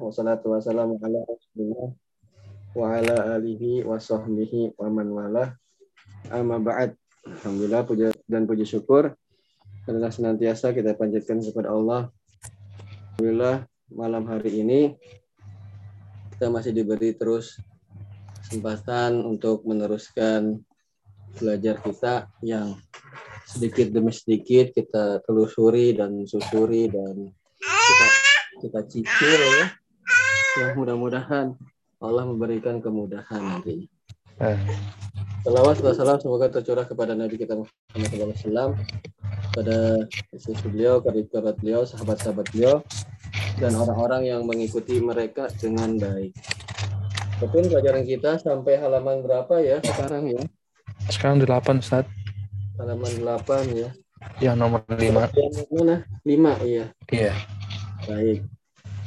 wassalatu wassalamu ala wa ala alihi wa sahbihi wa man amma ba'd. Alhamdulillah puja dan puji syukur karena senantiasa kita panjatkan kepada Allah. Alhamdulillah malam hari ini kita masih diberi terus kesempatan untuk meneruskan belajar kita yang sedikit demi sedikit kita telusuri dan susuri dan kita kita cicil ya. Ya mudah-mudahan Allah memberikan kemudahan nantinya. Salawat dan salam semoga tercurah kepada Nabi kita Muhammad SAW, pada istri beliau, kerabat beliau, sahabat-sahabat beliau, dan orang-orang yang mengikuti mereka dengan baik. Tapi pelajaran kita sampai halaman berapa ya sekarang ya? Sekarang 8 Ustaz. Halaman 8 ya. Yang nomor 5. Yang mana? 5 iya. Iya. Baik.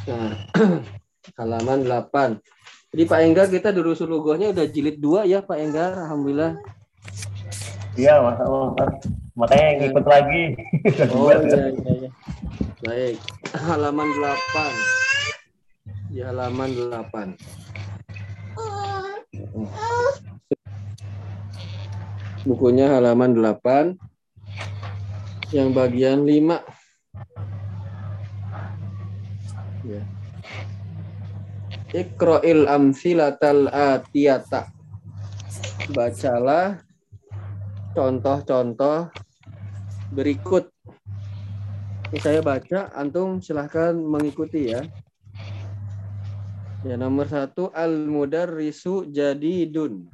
Nah, halaman 8. Jadi Pak Enggar kita dulu surugohnya udah jilid 2 ya Pak Enggar, alhamdulillah. Iya, Mas. Makanya ngikut lagi. Oh iya iya iya. Baik. Halaman 8. Di halaman 8. Bukunya halaman 8 yang bagian 5. Ya. Iqra'il amsilatal atiyata. Bacalah contoh-contoh berikut. Ini saya baca, antum silahkan mengikuti ya. Ya nomor satu al-mudarrisu jadidun.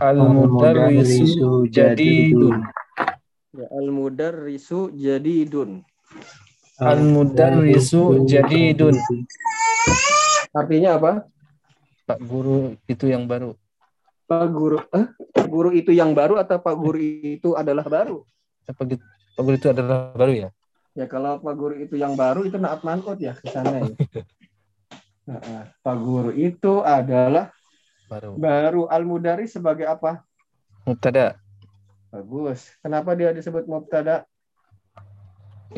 Al-mudarrisu jadidun. Ya al-mudarrisu jadidun. Al-mudarrisu jadidun. Artinya apa? Pak guru itu yang baru. Pak guru, eh? Pak guru itu yang baru atau Pak guru itu adalah baru? Apa gitu? Pak guru itu adalah baru ya? Ya kalau Pak guru itu yang baru itu naat mangkot ya ke sana ya. Nah, Pak guru itu adalah Baru. baru al-mudari sebagai apa? Mubtada. Bagus. Kenapa dia disebut mubtada?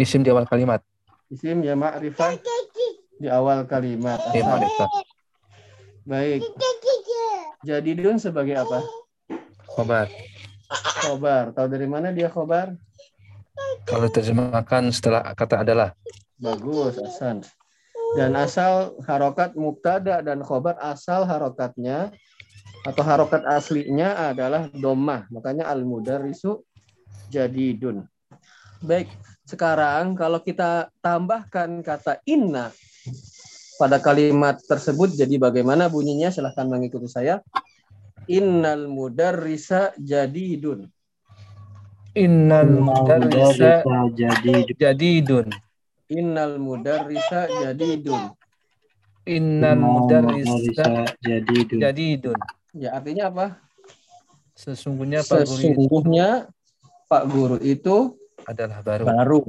Isim di awal kalimat. Isim ya ma'rifah di awal kalimat. Iya, Asal. Baik. Jadidun sebagai apa? Khobar. Khobar. Tahu dari mana dia khobar? Kalau terjemahkan setelah kata adalah. Bagus, Hasan. Dan asal harokat mubtada dan khobar asal harokatnya atau harokat aslinya adalah domah. Makanya al-mudarrisu jadidun. Baik, sekarang kalau kita tambahkan kata inna pada kalimat tersebut jadi bagaimana bunyinya? Silahkan mengikuti saya. Innal mudarrisa jadidun. Innal mudarrisa jadidun. Innal mudarrisa jadidun. Innal mudarrisa jadidun. Ya artinya apa? Sesungguhnya Pak guru itu Sesungguhnya Pak Guru itu adalah baru. baru.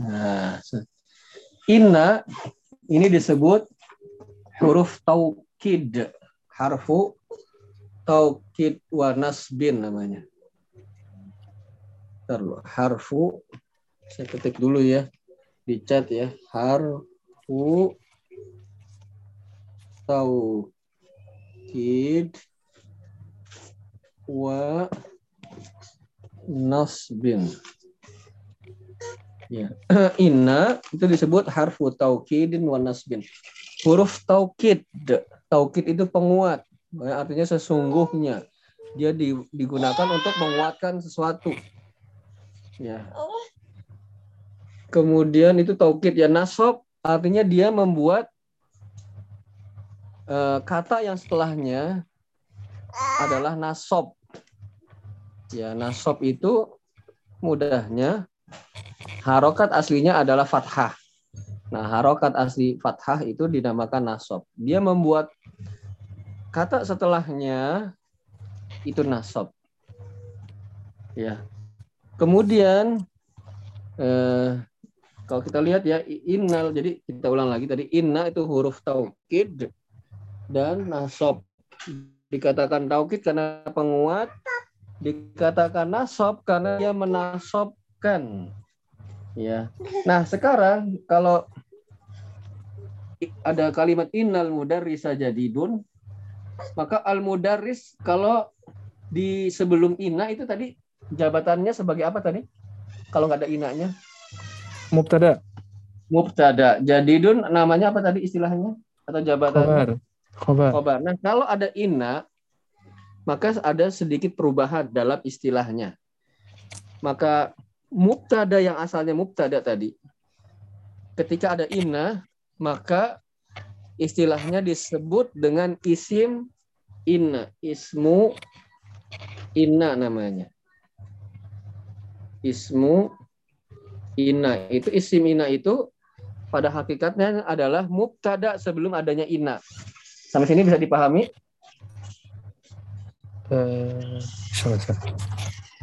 Nah, inna ini disebut huruf taukid, harfu taukid wa nasbin namanya. Ntar dulu, harfu saya ketik dulu ya di chat ya harfu taukid wa nasbin. Ya. Inna itu disebut harfu taukidin wa nasbin. Huruf taukid. Taukid itu penguat. Ya, Artinya sesungguhnya. Dia di- digunakan untuk menguatkan sesuatu. Ya. Kemudian itu taukid ya nasob artinya dia membuat eh, kata yang setelahnya adalah nasob. Ya, nasob itu mudahnya harokat aslinya adalah fathah. Nah, harokat asli fathah itu dinamakan nasob. Dia membuat kata setelahnya itu nasob. Ya. Kemudian eh, kalau kita lihat ya innal jadi kita ulang lagi tadi inna itu huruf taukid dan nasob. Dikatakan taukid karena penguat, dikatakan nasob karena dia menasobkan. Ya. Nah, sekarang kalau ada kalimat innal mudarrisa jadidun, maka al mudarris kalau di sebelum ina itu tadi jabatannya sebagai apa tadi? Kalau nggak ada inanya, Mubtada. mubtada. Jadidun namanya apa tadi istilahnya atau jabatannya? Khobar. Khobar. Khobar. Nah, kalau ada inna, maka ada sedikit perubahan dalam istilahnya. Maka mubtada yang asalnya mubtada tadi, ketika ada inna, maka istilahnya disebut dengan isim inna, ismu inna namanya. Ismu inna itu isim inna itu pada hakikatnya adalah mubtada sebelum adanya inna. Sampai sini bisa dipahami? Eh.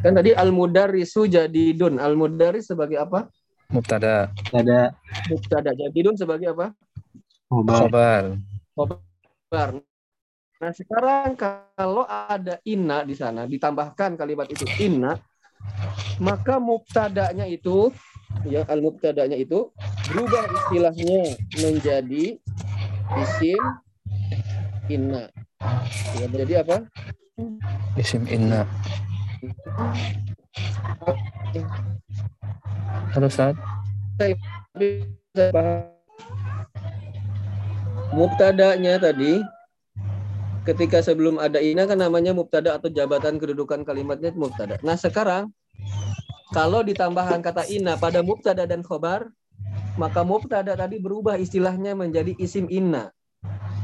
Kan tadi al-mudarrisu jadidun. Al-mudarris sebagai apa? Mubtada. Ada Mubtada. Jadidun sebagai apa? Khobar. Bar. Nah, sekarang kalau ada inna di sana, ditambahkan kalimat itu inna, maka mubtadanya itu ya al-mubtadanya itu berubah istilahnya menjadi isim inna. Ya, menjadi apa? Isim inna. Halo, Ustaz. Mubtadanya tadi ketika sebelum ada ina kan namanya mubtada atau jabatan kedudukan kalimatnya mubtada. Nah, sekarang kalau ditambahkan kata ina pada mubtada dan khobar, maka mubtada tadi berubah istilahnya menjadi isim inna.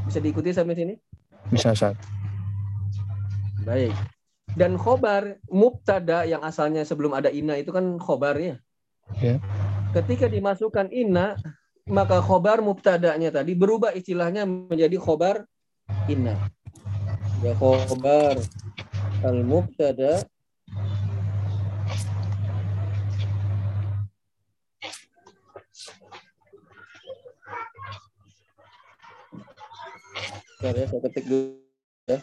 Bisa diikuti sampai sini? Bisa, Ustaz. Baik. Dan khobar mubtada yang asalnya sebelum ada ina itu kan khobar ya. Ya. Ketika dimasukkan inna, maka khobar mubtadanya tadi berubah istilahnya menjadi khobar inna. Ya khobar al mubtada Bentar ya, saya ketik dulu ya.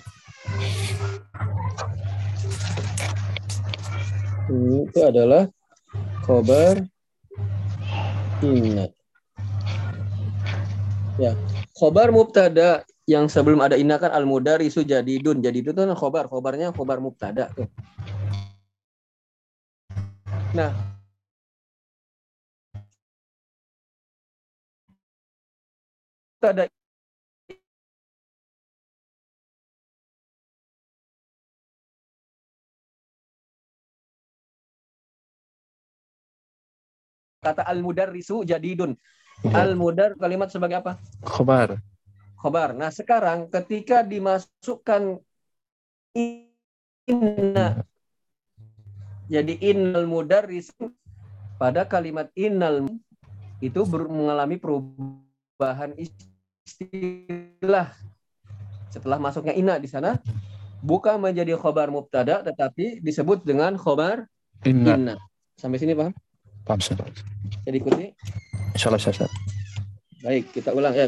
Ini itu adalah khobar inna. Ya, khobar mubtada yang sebelum ada inna kan al mudarisu jadidun. Jadidun itu kan khobar, khobarnya khobar mubtada tuh. Nah, mubtada kata al mudarrisu jadidun. Ya. Al mudar kalimat sebagai apa? Khobar. khobar. Nah, sekarang ketika dimasukkan inna jadi innal mudarris pada kalimat innal itu mengalami perubahan istilah setelah masuknya inna di sana bukan menjadi khobar mubtada tetapi disebut dengan khobar Inna. inna. Sampai sini paham? Paham, Ustaz. Jadi ikuti. Insyaallah, Ustaz. Baik, kita ulang ya.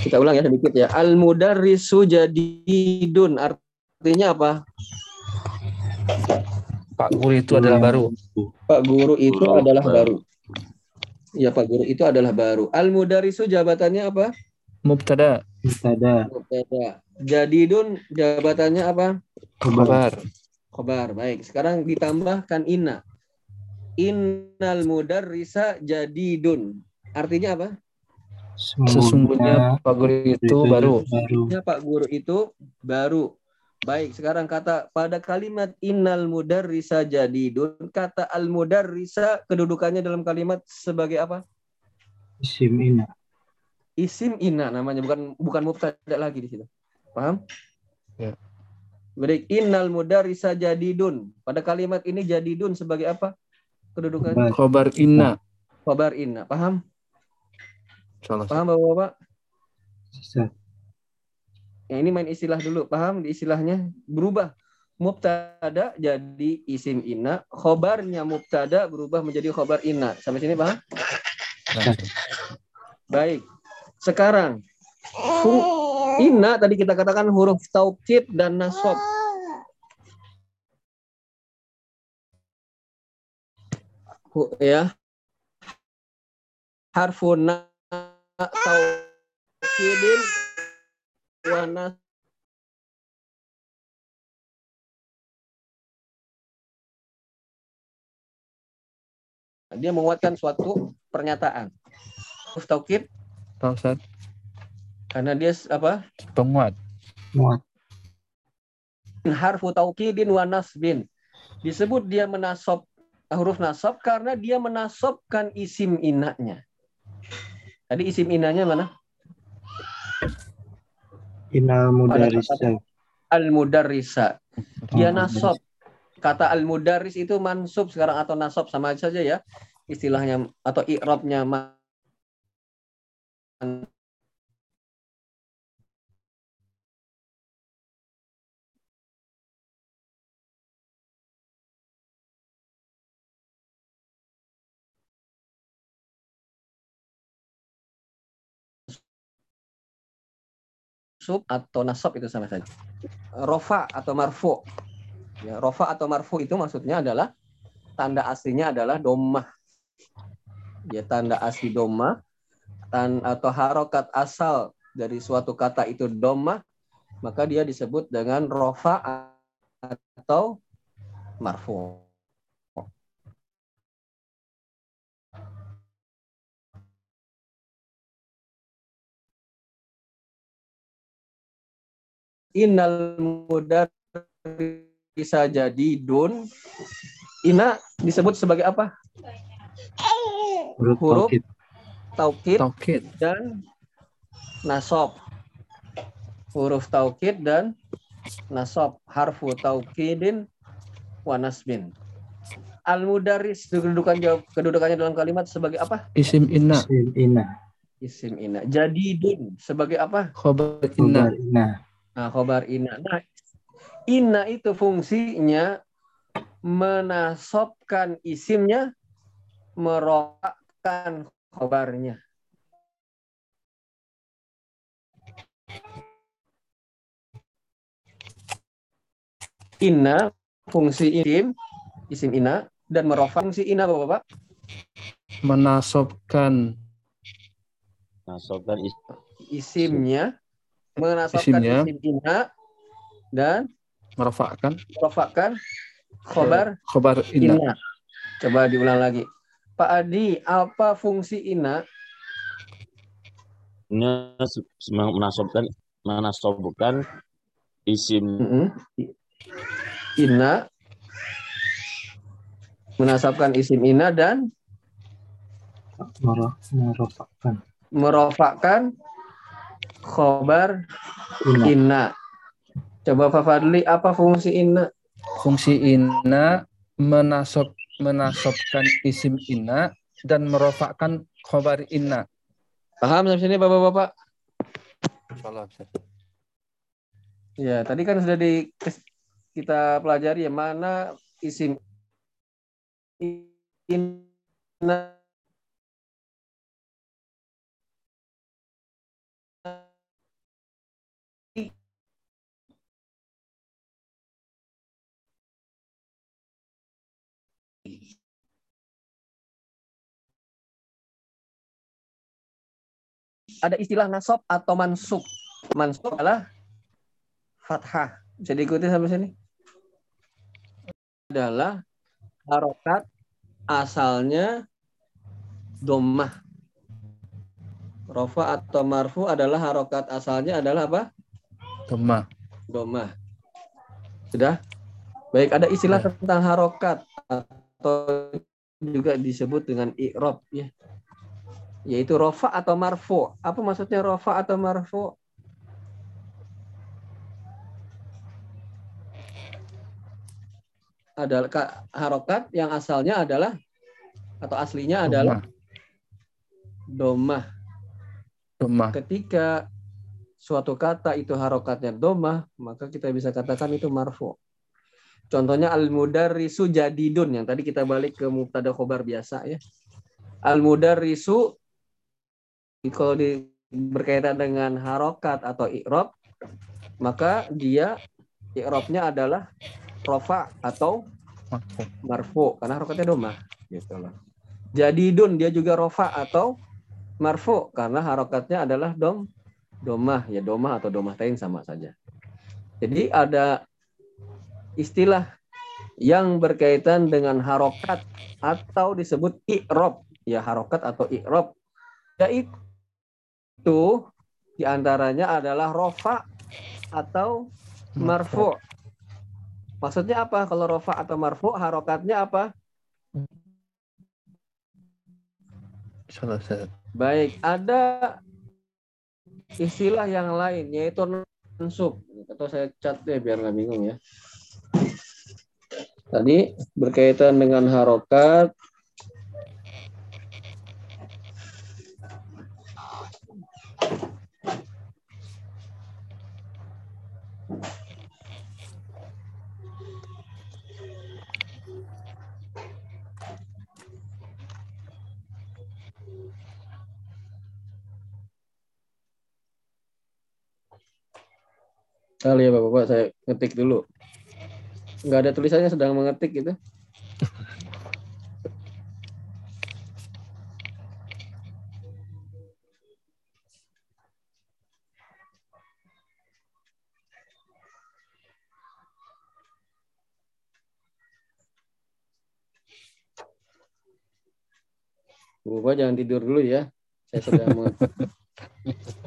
Kita ulang ya sedikit ya. Al mudarrisu jadidun artinya apa? Pak Guru itu adalah baru. Pak guru itu adalah baru. Ya, Pak guru itu adalah baru. Al mudarrisu jabatannya apa? Mubtada. Ada Mubtada. Jadidun jabatannya apa? Khobar. Khobar. Baik, sekarang ditambahkan inna. Innal mudarrisa jadidun. Artinya apa? Sesungguhnya Pak Guru itu baru. baru. Artinya Pak guru itu baru. Baik, sekarang kata pada kalimat innal mudarrisa jadidun, kata al mudarrisa kedudukannya dalam kalimat sebagai apa? Isim ina. Isim inna namanya, bukan bukan mubtada lagi di situ. Paham? Ya. Baik, innal mudarrisa jadidun. Pada kalimat ini jadidun sebagai apa? Kedudukannya Khobar. Khobar inna. khabar inna. Paham? Insyaallah. Paham Bapak-bapak? Yang ini main istilah dulu, paham di istilahnya berubah. Mubtada jadi isim inna, khobarnya mubtada berubah menjadi khobar inna. Sampai sini paham? Nah, Baik. Sekarang inna tadi kita katakan huruf taukid dan nasab. Ya. Harfun na- taukidin wa nas dia menguatkan suatu pernyataan. Huruf taukid Pak Ustaz, karena dia apa? penguat. Muat. harfu taukidin wa nasbin. Disebut dia menasab huruf nasab karena dia menasabkan isim inanya. Tadi isim inanya mana? Inal mudarisa. Al-mudarrisa. Dia Oh, nasab. Kata al-mudarris itu mansub sekarang atau nasab sama saja ya. Istilahnya atau i'rabnya ma- sub atau nasab itu sama saja. Rofa atau marfu. Ya, rofa atau marfu itu maksudnya adalah tanda aslinya adalah domah. Ya, tanda asli domah tan atau harokat asal dari suatu kata itu domah, maka dia disebut dengan rofa atau marfu. Innal mudar bisa jadi dun. Ina disebut sebagai apa? Huruf huruf. taukid. Taukid Taukid. dan nasab. Huruf taukid dan nasab. Harfu taukidin wa nasbin. Al-mudaris kedudukan jawab kedudukannya dalam kalimat sebagai apa? Isim inna. Isim ina. Isim ina. Jadi dun sebagai apa? Khobar inna. Khobar ina. Nah, khobar ina. Nah, ina itu fungsinya menasobkan isimnya, merofakkan khobarnya. Ina fungsi isim, isim ina dan merofak fungsi ina Bapak-bapak. Menasobkan Nasobkan is Isimnya menasabkan Isimnya. isim ina dan merofakkan merofakkan khobar khobar inna. Ina. Coba diulang lagi. Pak Adi, apa fungsi ina? ini menasobkan menasobkan isim Ina menasabkan isim ina dan Mero- Merofakkan. merofakkan khobar Ina. ina. Coba Pak Fadli, apa fungsi ina? Fungsi inna menasob menasobkan isim inna dan merofakkan khobar inna. Paham sampai sini Bapak-bapak? Insyaallah, Ustaz. Ya, tadi kan sudah di kita pelajari ya mana isim ina ada istilah nasab atau mansub. Mansub adalah fathah. Bisa diikuti sampai sini? Adalah harokat asalnya domah. Rofa atau marfu adalah harokat asalnya adalah apa? Domah. Domah. Sudah? Baik, ada istilah tentang harokat atau juga disebut dengan i'rob ya. Yaitu rofa atau marfu. Apa maksudnya rofa atau marfu? Adalah ka- harokat yang asalnya adalah atau aslinya adalah domah. Domah. Ketika suatu kata itu harokatnya domah, maka kita bisa katakan itu marfu. Contohnya al-mudarrisu jadidun yang tadi kita balik ke mubtada khobar biasa ya. Al-mudarrisu kalau di, berkaitan dengan harokat atau i'rob, maka dia i'robnya adalah rofa atau Marfu. karena harokatnya domah gitu loh. Jadidun dia juga rofa atau marfu karena harokatnya adalah dom domah ya domah atau domah tain sama saja. Jadi ada istilah yang berkaitan dengan harokat atau disebut i'rob ya harokat atau i'rob yaitu di antaranya adalah rofa atau marfu. Maksudnya apa? Kalau rofa atau marfu, harokatnya apa? Baik, ada istilah yang lain yaitu mansub. Atau saya cat deh biar nggak bingung ya. Tadi berkaitan dengan harokat. Kali ya Bapak-Bapak, saya ngetik dulu. Nggak ada tulisannya sedang mengetik gitu. Bapak jangan tidur dulu ya. Saya sedang mengetik.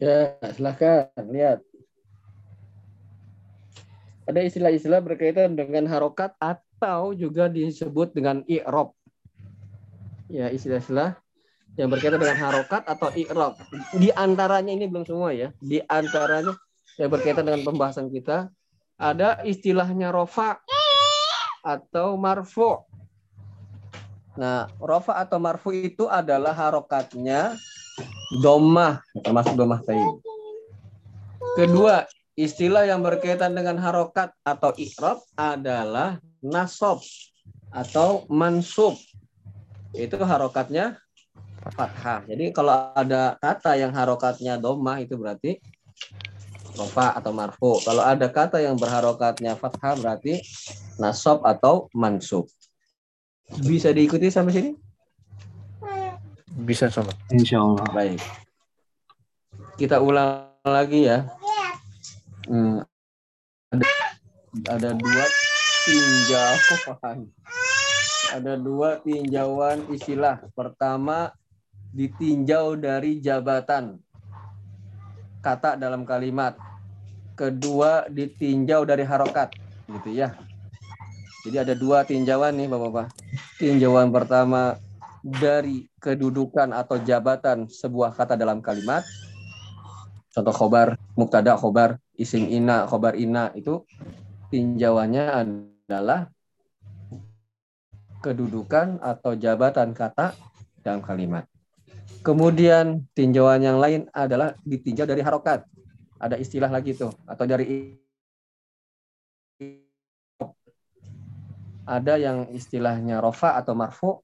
Ya, silahkan lihat. Ada istilah-istilah berkaitan dengan harokat atau juga disebut dengan i'rob. Ya, istilah-istilah yang berkaitan dengan harokat atau i'rob. Di antaranya ini belum semua ya. Di antaranya yang berkaitan dengan pembahasan kita ada istilahnya rofa atau marfu. Nah, rofa atau marfu itu adalah harokatnya domah termasuk domah tayin. Kedua, istilah yang berkaitan dengan harokat atau i'rab adalah nasob atau mansub. Itu harokatnya fathah. Jadi kalau ada kata yang harokatnya domah itu berarti rofa atau marfu. Kalau ada kata yang berharokatnya fathah berarti nasob atau mansub. Bisa diikuti sampai sini? Bisa sama. Insya Allah. Baik. Kita ulang lagi ya. Hmm. Ada, ada dua tinjauan. Ada dua tinjauan istilah. Pertama, ditinjau dari jabatan kata dalam kalimat. Kedua, ditinjau dari harokat. Gitu ya. Jadi ada dua tinjauan nih Bapak-Bapak. Tinjauan pertama dari kedudukan atau jabatan sebuah kata dalam kalimat. Contoh khobar, muktada khobar, isim ina, khobar ina itu tinjauannya adalah kedudukan atau jabatan kata dalam kalimat. Kemudian tinjauan yang lain adalah ditinjau dari harokat. Ada istilah lagi tuh atau dari ada yang istilahnya rofa atau marfu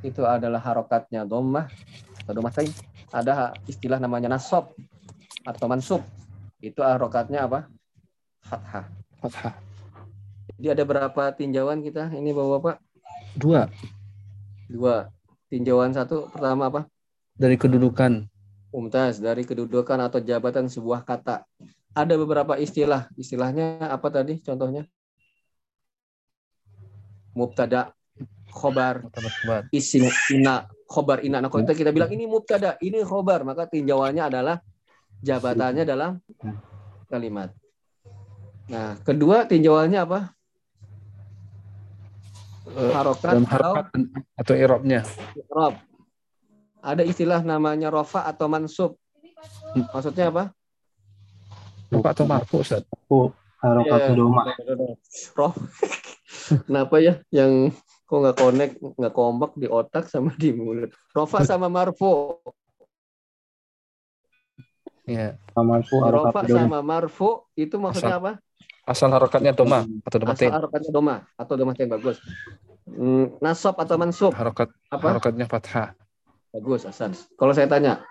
itu adalah harokatnya domah atau domah tain. Ada istilah namanya nasob atau mansub itu harokatnya apa? Fathah. Fathah. Jadi ada berapa tinjauan kita ini bapak-bapak? Dua. Dua. Tinjauan satu pertama apa? Dari kedudukan. Mumtaz dari kedudukan atau jabatan sebuah kata. Ada beberapa istilah. Istilahnya apa tadi contohnya? Mubtada, khobar, isim ina, khobar ina. Nah, kalau kita, kita bilang ini mubtada, ini khobar, maka tinjauannya adalah jabatannya dalam kalimat. Nah, kedua tinjauannya apa? Eh, Harokat atau atau irobnya. Rob. Ada istilah namanya rofa atau mansub. Maksudnya apa? Apa atau marfu Ustaz? Harokat doma. Roh. Kenapa ya yang kok nggak connect, nggak kompak di otak sama di mulut. Rofa sama Marfu. Ya. Harokat doma. sama Marfu itu maksudnya apa? Asal harokatnya doma atau Asal domatin. harokatnya doma atau domatin bagus. Hmm, nasab atau mansub Harokat apa? harokatnya fathah. Bagus Hasan. Kalau saya tanya,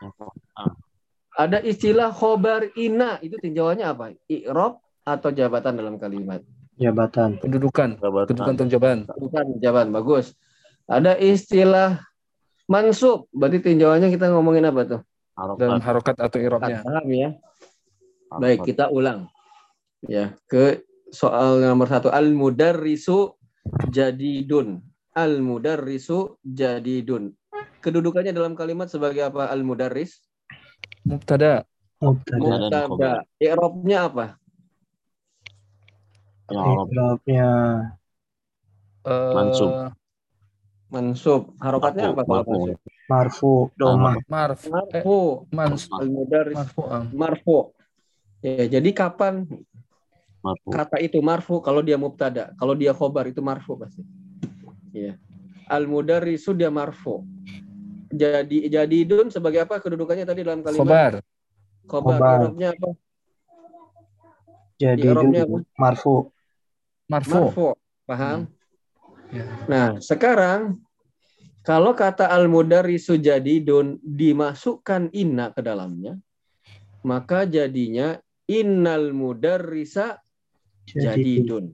ada istilah khobar ina itu tinjauannya apa? I'rob atau jabatan dalam kalimat? Jabatan. Kedudukan. Kedudukan atau jawaban. Bukan jawaban, bagus. Ada istilah mansub, berarti tinjauannya kita ngomongin apa tuh? Dalam harokat atau irobnya. Paham ya? Baik, kita ulang. Ya, ke soal nomor satu. Al-mudarrisu jadidun. Al-mudarrisu jadidun. Kedudukannya dalam kalimat sebagai apa? Al-mudarris. Mubtada. Mubtada. Mubtada. I'rabnya apa? I'rabnya Eh, Mansub. Mansub. Harokatnya apa kalau mansub? marfu doma. Marf. Eh, Marfu. mans. Al-mudarris Marfu. ah. marfu. Ya, jadi kapan Marfu. kata itu marfu kalau dia mubtada, kalau dia khobar itu marfu pasti. Ya. Al mudarrisu dia marfu. Jadi jadi dun sebagai apa kedudukannya tadi dalam kalimat? Khobar. Khobar. Khobar. Apa? Jadi dulu marfu. Marfu. Marfu. Paham? Ya. Nah, sekarang kalau kata al mudarrisu jadi dun dimasukkan inna ke dalamnya, maka jadinya innal mudarrisa Jadi jadidun.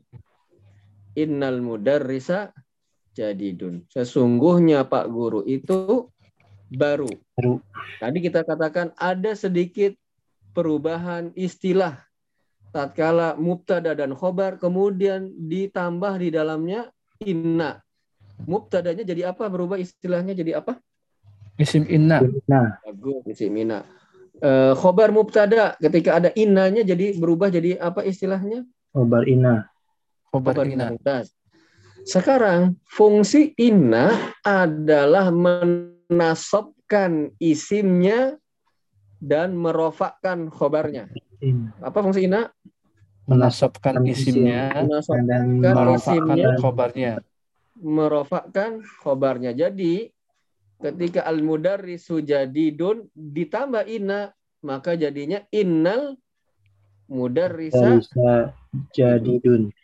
Innal mudarrisa jadidun. Sesungguhnya Pak Guru itu baru. Baru. Tadi kita katakan ada sedikit perubahan istilah tatkala mubtada dan khobar kemudian ditambah di dalamnya inna. Mubtadanya jadi apa? Berubah istilahnya jadi apa? Isim inna. Nah, Bagus, isim inna. Eh, khobar mubtada ketika ada innanya jadi berubah jadi apa istilahnya? khobar ina. Khobar Khobar inna. mumtaz. Sekarang fungsi inna adalah menasabkan isimnya dan merofakkan khobarnya. In. Apa fungsi inna? Menasabkan Isim. isimnya. Menasab, Dan Kan Merofakkan isimnya. khobarnya. merofakkan khobarnya. Jadi ketika al mudarrisu jadidun ditambah inna maka jadinya innal mudarrisa bisa jadi dun.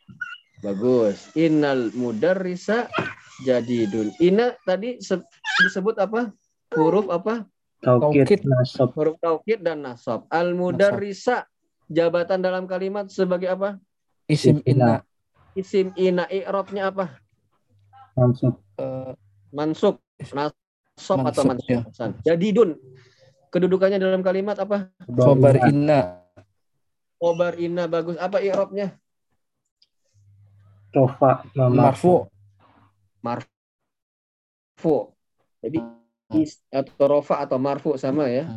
Bagus. Innal mudarrisa jadidun. Inna tadi se- disebut apa? Huruf apa? Taukid Taukid. nasab Huruf taukid dan nasab. Al mudarrisa jabatan dalam kalimat sebagai apa? Isim inna. Isim ina i'rabnya apa? mansub Eh, Mansub. Nasab atau Mansub, mansub. Hasan. Jadidun. Kedudukannya dalam kalimat apa? khobar ina. inna. Khobar inna bagus. Apa i'rabnya? rofa Marfu. Marfu. Jadi atau rofa atau marfu sama ya.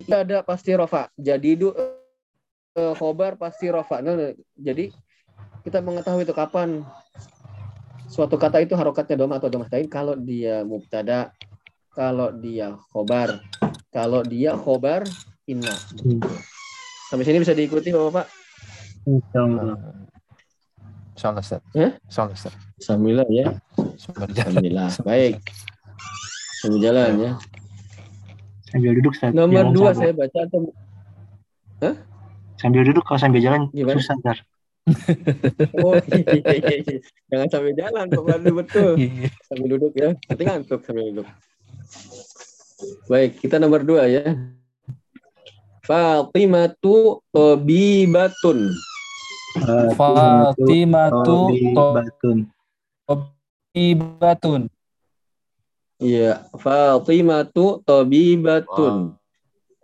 Tidak ada pasti rofa. Jadi itu eh, khobar pasti rofa. Nah, jadi kita mengetahui itu kapan suatu kata itu harokatnya doma atau domatain kalau dia mubtada, kalau dia khobar, kalau dia khobar inna. Sampai sini bisa diikuti Bapak-bapak? Insyaallah. Insyaallah Ustaz. Eh? Insyaallah Ustaz. Alhamdulillah ya. Alhamdulillah. Baik. Sambil jalan ya. Sambil duduk Ustaz. Nomor dua saya baca atau sambil duduk kalau sambil jalan Gimana? susah ntar. oh, iya, iya, iya. jangan sambil jalan Pak Pandu betul. Iya. Sambil duduk ya. Nanti ngantuk sambil duduk. Baik, kita nomor dua ya. Fatimatu Tobibatun. Fatimatu Batun. Tobibatun. Iya, Fatimatu Tobibatun.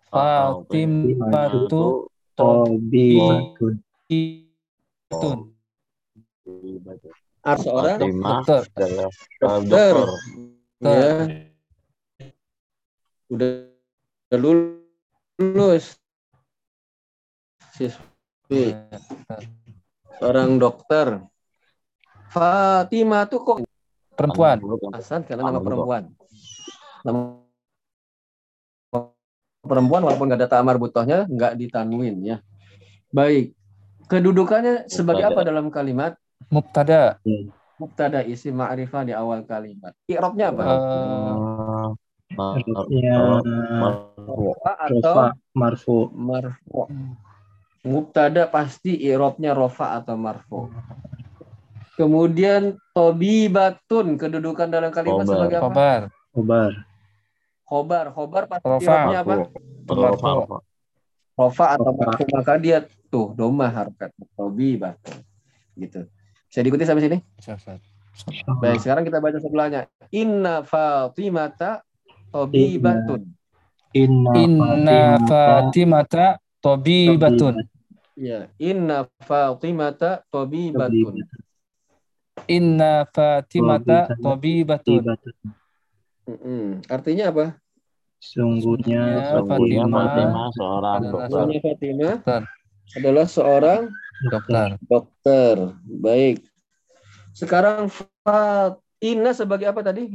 Fatimatu Tobi Batun. Tobibatun. Art seorang Dokter. adalah dokter. Ya. Udah, lulus. Siswi. Seorang dokter. Fatimah tuh kok Perempuan. Hasan karena nama perempuan. Nama perempuan walaupun nggak ada ta'amar butohnya nggak ditanwin ya. Baik. Kedudukannya sebagai apa dalam kalimat? Mubtada. Mubtada isi ma'rifah di awal kalimat. I'rabnya apa? Ya, Rofa atau marfu. marfu. Mubtada pasti i'rabnya rofa atau marfu. Kemudian tobibatun kedudukan dalam kalimat Khobar. sebagai apa? khobar. Khobar. Khobar. Khobar pasti Rofa. i'rabnya apa? Rofa, rofa. Rofa atau marfu maka dia tuh doma harkat tobibatun. Gitu. Bisa diikuti sampai sini? Bisa. Baik, sekarang kita baca sebelahnya. Inna Fatimata tobibatun. Inna, Inna Fatimata tobibatun. Ya, inna Fatimata tobibatun. Inna Fatimata tobibatun. Mm-mm. Artinya apa? Sungguhnya Ya, Sungguhnya Fatimah Fatimah seorang dokter. Sungguhnya Fatimah Dokter. adalah seorang Dokter. dokter. Baik. Sekarang Fatina sebagai apa tadi?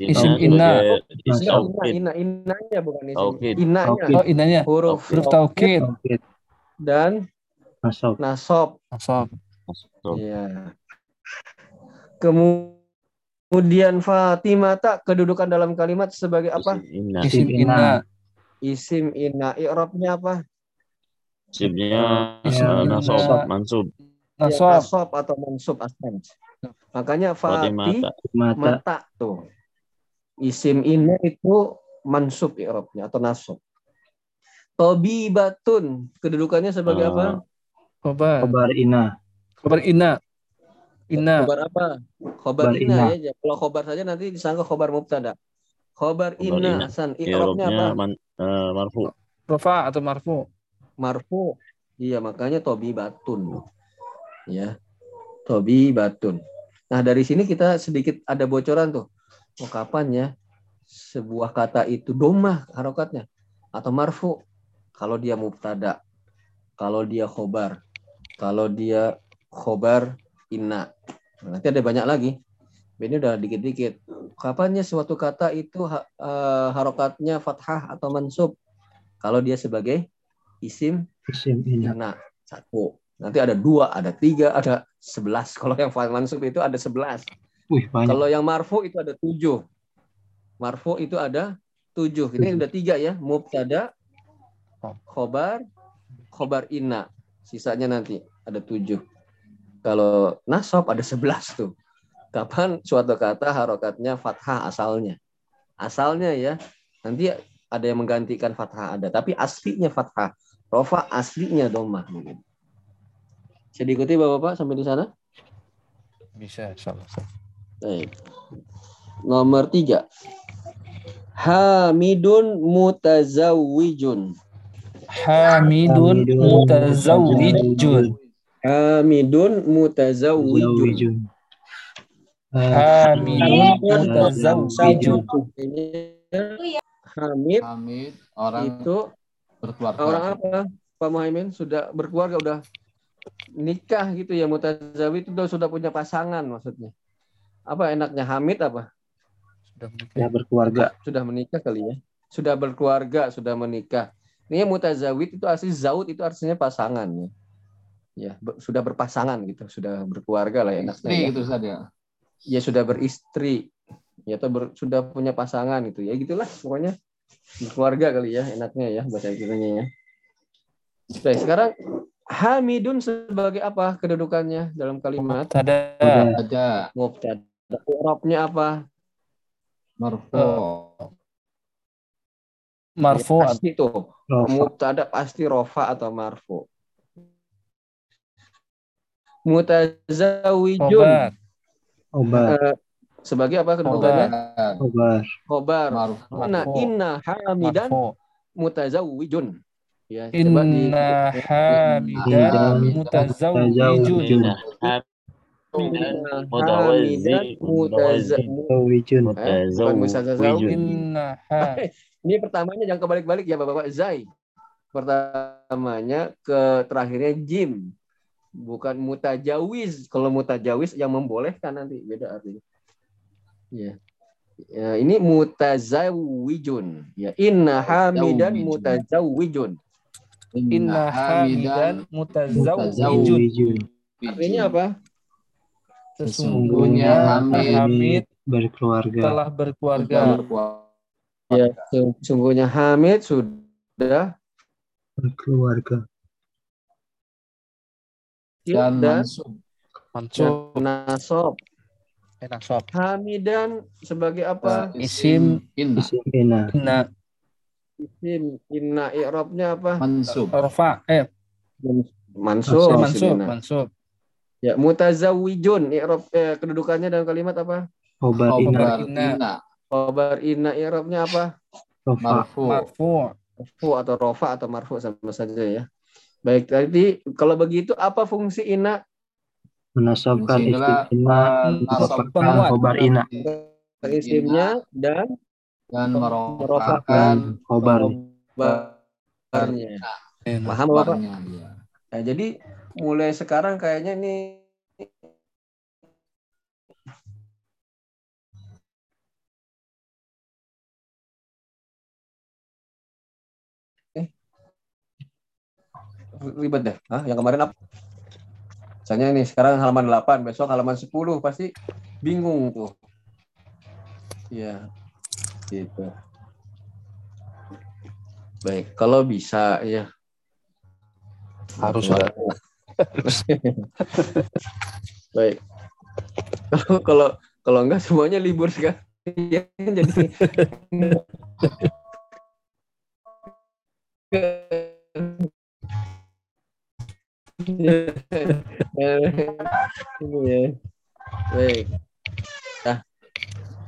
Isim inna. taukid. inna, inna, inanya bukan isim. Inanya Oh, inanya huruf huruf taukid. Dan Nasab. nasob. Asal. Iya. Kemudian Fatimata kedudukan dalam kalimat sebagai apa? Isim inna. Isim inna. I'rabnya apa? Isimnya Isim eh, nasab, mansub. Ya, Nasab. nasob atau mansub aslan. Makanya Fati Fatimah. Mata. mata tuh. Isim inna itu mansub i'rabnya atau nasab. Tobibatun kedudukannya sebagai Ah. apa? Khobar. Khobar ina. Khobar inna. Inna. Khobar apa? Khobar Khobar inna inna. ya. Kalau khobar saja nanti disangka khobar mubtada. Khobar Khobar inna inna. Hasan. I'rabnya apa? Man, eh, marfu. Rofa atau marfu. Marfu. Iya, makanya tobibatun. Ya. Tobibatun. Nah, dari sini kita sedikit ada bocoran tuh. Oh, kapan ya sebuah kata itu domah harokatnya atau marfu kalau dia mubtada, kalau dia khobar, kalau dia khobar inna. Nah, nanti ada banyak lagi. Ini udah dikit-dikit. Kapannya suatu kata itu ha- eh, harokatnya fathah atau mansub? Kalau dia sebagai isim Isim ina. Nah, satu. Nanti ada dua, ada tiga, ada sebelas. Kalau yang mansub itu ada sebelas. Wih, banyak. Kalau yang marfu itu ada tujuh. Marfu itu ada tujuh. Ini udah tiga ya. Mubtada, khobar, khobar inna. Sisanya nanti ada tujuh. Kalau nasab ada sebelas tuh. Kapan suatu kata harokatnya fathah asalnya. Asalnya ya. Nanti ada yang menggantikan fathah ada. Tapi aslinya fathah. Rofa aslinya domah. Mungkin. Bisa diikuti Bapak-Bapak sampai di sana? Bisa, insyaallah. Baik. Nomor tiga. Hamidun mutazawwijun. Hamidun mutazawwijun. Hamidun mutazawwijun. Hamidun mutazawwijun. Hamid Hamid orang itu berkeluarga. orang apa? Pak Muhaimin sudah berkeluarga udah nikah gitu ya mutazawij itu udah- sudah punya pasangan maksudnya. Apa enaknya Hamid apa? Sudah menikah. Ya berkeluarga. Sudah menikah kali ya. Sudah berkeluarga, sudah menikah. Ini mutazawid itu asli zaud itu artinya pasangan ya. Ya, be- sudah berpasangan gitu, sudah berkeluarga lah enaknya. Istri ya. gitu saja. Ya sudah beristri. Ya atau ber- sudah punya pasangan gitu. Ya gitulah pokoknya. Berkeluarga kali ya enaknya ya bahasa kitanya ya. Baik, sekarang Hamidun sebagai apa kedudukannya dalam kalimat? Mubtada. Ada Mubtada. I'rabnya apa? marfu. Marfu. Ya, pasti tuh. Rofa. Mubtada pasti rofa atau marfu. Mutazawijun. Khobar. Eh, sebagai apa kedudukannya? Marfu. Nah, Marfu. inna hamidan mutazawijun. Ya, coba di Inna hamidan Hamidan mutazawwijun. Inna hamidan Ini pertamanya jangan kebalik-balik ya Bapak-bapak. Zai. Pertamanya ke terakhirnya jim. Bukan mutajawiz. Kalau mutajawiz yang membolehkan nanti beda artinya. Ya. Ya, ini mutazawwijun. Ya, inna hamidan Mutazawwijun. mutazawwijun. Inna hamidan mutazawwijun. Artinya apa? Sesungguhnya Hamid berkeluarga. telah berkeluarga. Ya, sesungguhnya Hamid sudah Berkeluarga. Dan dan mansub. Mansub. nasob. Sob. Hamidan sebagai apa? Isim. Inna. Isim ina. Inna Isim. Inna i'rabnya apa? Mansub. Rafa. Eh, Mansub. mansub. Inna. Mansub. Ya, mutazawwijun i'rab eh, kedudukannya dalam kalimat apa? Khobar ina. Khobar Inna. inna. Khabar inna i'rabnya apa? Marfu. Marfu. Marfu atau rofa atau marfu sama saja ya. Baik, tadi kalau begitu apa fungsi inna? Menasabkan ina. menasabkan khobar ina. Isimnya dan dan merofakan merofakan Khobar. khabarnya. Enak. Paham Bapak? dia. Nah, jadi mulai sekarang kayaknya nih ribet deh. Hah? Yang kemarin apa? Misalnya nih sekarang halaman 8, besok halaman 10 pasti bingung tuh. Iya. Gitu. Baik, kalau bisa ya Harus. Baik. Kalau kalau kalau enggak semuanya libur sekali. Ya, jadi Ini Baik. Nah,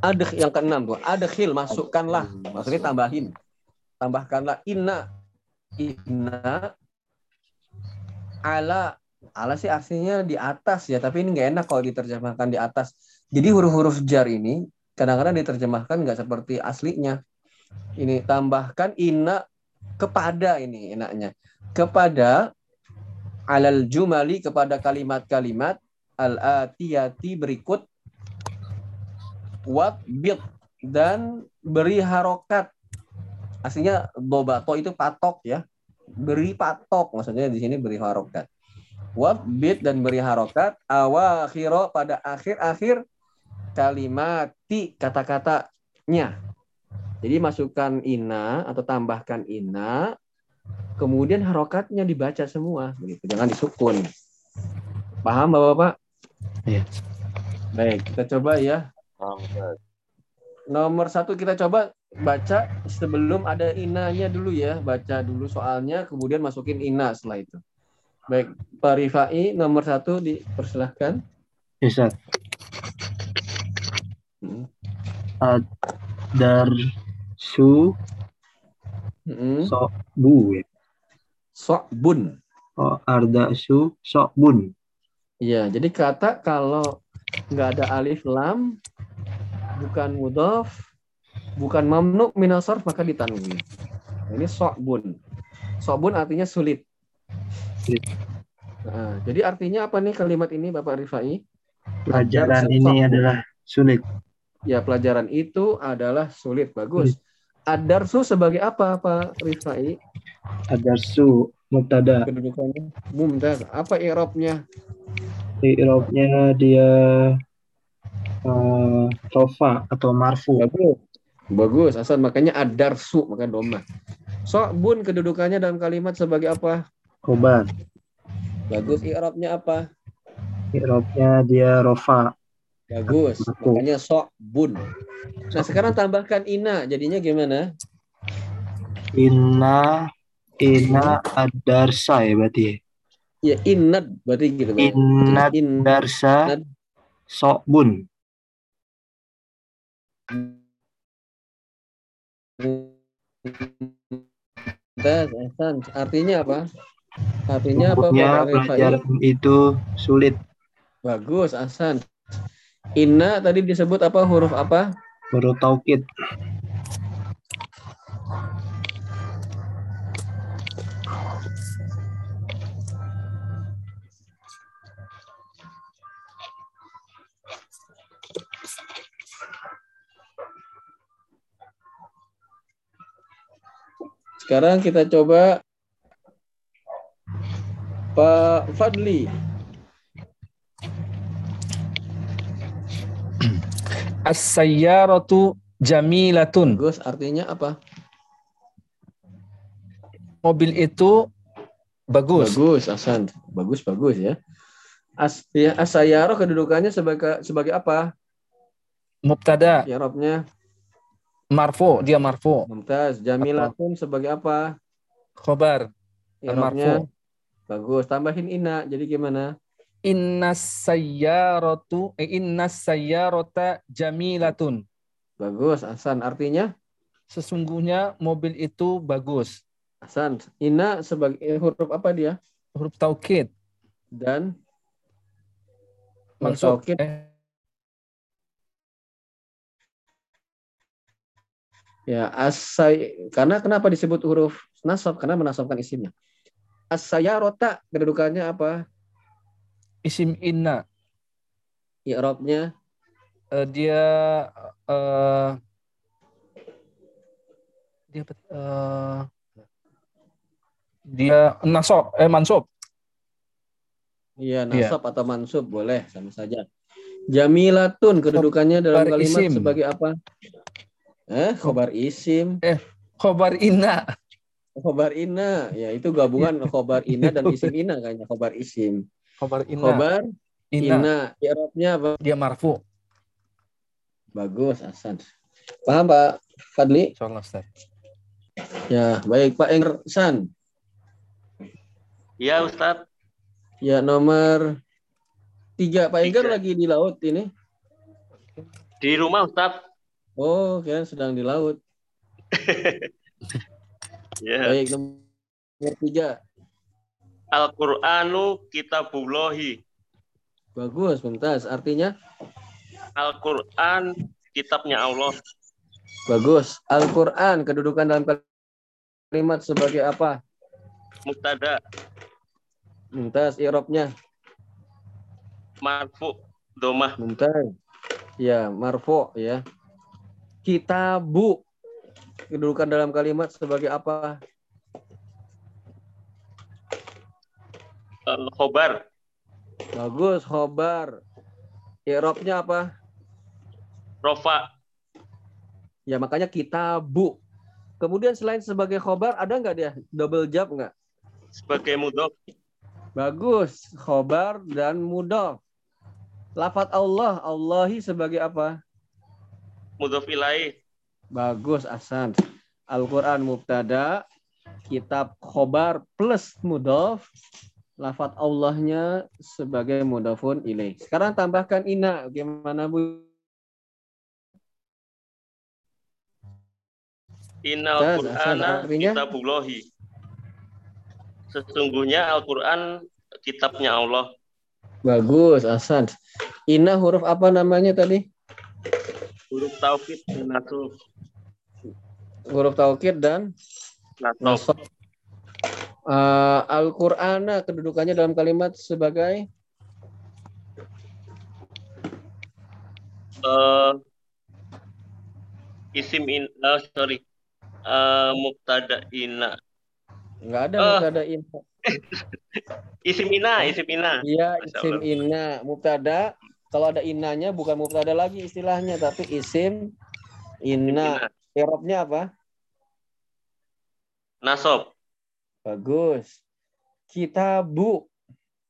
ada yang keenam tuh. Ada khil masukkanlah. Maksudnya tambahin. Tambahkanlah inna inna ala ala sih artinya di atas ya tapi ini nggak enak kalau diterjemahkan di atas jadi huruf-huruf jar ini kadang-kadang diterjemahkan nggak seperti aslinya ini tambahkan inna kepada ini enaknya kepada alal jumali kepada kalimat-kalimat al atiyati berikut. Wat bit dan beri harokat. Aslinya dobato itu patok ya. Beri patok maksudnya di sini beri harokat. Wab bit dan beri harokat awakhiro pada akhir-akhir kalimati kata-katanya. Jadi masukkan ina atau tambahkan ina kemudian harokatnya dibaca semua begitu. Jangan disukun. Paham bapak-bapak? Iya. baik kita coba ya. Nomor satu kita coba baca sebelum ada inanya dulu ya. Baca dulu soalnya kemudian masukin ina setelah itu. Baik Pak Rifai nomor satu dipersilahkan. Bisa. Hmm. Dar su Sok bu ya. Sokbun Oh, arda su sok bun. ya jadi kata kalau nggak ada alif lam bukan mudhof bukan mamnu minasor maka ditanwin Nah, ini sokbun sokbun artinya sulit Sulit. Nah, jadi artinya apa nih kalimat ini Bapak Rifai Pelajaran ini sok. adalah sulit. Ya, pelajaran itu adalah sulit. Bagus. Adarsu sebagai apa, Pak Rifai? Adar su mubtada. Kedudukannya mumtaz. Apa i'rabnya? I'rabnya dia eh, rofa atau marfu. Bagus. Bagus. Asal makanya adarsu, maka doma. So'bun kedudukannya dalam kalimat sebagai apa? Khobar. Bagus. I'rabnya apa? I'rabnya dia rofa. Bagus. Makanya so'bun. Nah, sekarang tambahkan ina. Jadinya gimana? Inna Inna adarsa ya berarti ya. Ya, innad. Berarti gitu. Pak. Inna In- darsa. Mumtaz, Ahsan. Artinya apa? Artinya apa, pelajaran itu sulit. Bagus, Ahsan. Inna tadi disebut apa huruf apa? Huruf taukid. Sekarang kita coba Pak Fadli. As-sayyaratu jamilatun. Bagus, artinya apa? Mobil itu bagus. Bagus, Hasan. Bagus, bagus ya. As ya, asayaro kedudukannya sebagai sebagai apa? Mubtada, Ya Robnya marfu, dia marfu. Mumtaz. Jamilatun sebagai apa? Khobar, Ya. Bagus. Tambahin ina. Jadi gimana? Inna sayyaratu, eh, inna sayyarata jamilatun. Bagus, Hasan. Artinya Sesungguhnya mobil itu bagus. Hasan. Ina sebagai eh, huruf apa dia? Huruf taukid, Dan mansub. taukid. Eh, Ya, asay karena kenapa disebut huruf nasab? Karena menasabkan isimnya. Asayarota kedudukannya apa? Isim inna. I'rabnya Eh, dia eh dia eh, dia nasab eh mansub Iya, Iya. nasab atau mansub boleh sama saja. Jamilatun kedudukannya dalam Khobar kalimat isim. sebagai apa? Eh, khobar isim, khobar inna khobar ina. Ya, itu gabungan khobar ina dan isim ina kayaknya khobar isim. Khobar inna Khobar inna ina. I'rabnya apa? dia marfu Bagus, Hasan. Paham, Pak Fadli? insyaallah Ustaz Ya, baik Pak Engsan. Iya Ustadz. Ya, nomor tiga. Pak Enggar Tiga. lagi di laut ini. Di rumah Ustadz. Oh, kira sedang di laut. Ya. Baik, nomor tiga. Al-Qur'anu kitabullahi. Bagus, Mumtaz. Artinya Al-Qur'an kitabnya Allah. bagus. Al-Quran kedudukan dalam kalimat sebagai apa? Mubtada Mumtaz. Irobnya marfu domah Mumtaz. Ya, marfo ya. Kitabu kedudukan dalam kalimat sebagai apa? Khobar Bagus, khobar. Irobnya apa? rofa Ya makanya kitabu. Kemudian selain sebagai khobar ada nggak dia double job nggak? sebagai mudhof Bagus, khobar dan mudof. Lafat Allah, Allahi sebagai apa? mudhof ilaih Bagus, Asan. Al-Quran mubtada, kitab khobar plus mudof, lafat Allahnya sebagai mudofun ilaih. Sekarang tambahkan ina, gimana Bu? Ustaz, Qur'ana kitabullahi. Sesungguhnya Al-Qur'an kitabnya Allah. Bagus, Asan. Ina huruf apa namanya tadi? Huruf taukid dan nasab. Huruf taukid dan Nasab. Uh, Al-Qur'ana kedudukannya dalam kalimat sebagai Eh, isim in eh, sorry. Eh, mubtada ina. Enggak ada Ah. mubtada ina. Isim ina, isim ina. Iya, isim Allah. inna. Mubtada kalau ada innanya bukan mubtada lagi istilahnya tapi isim inna. Ina. Irobnya apa? Nasab. Bagus. Kitabu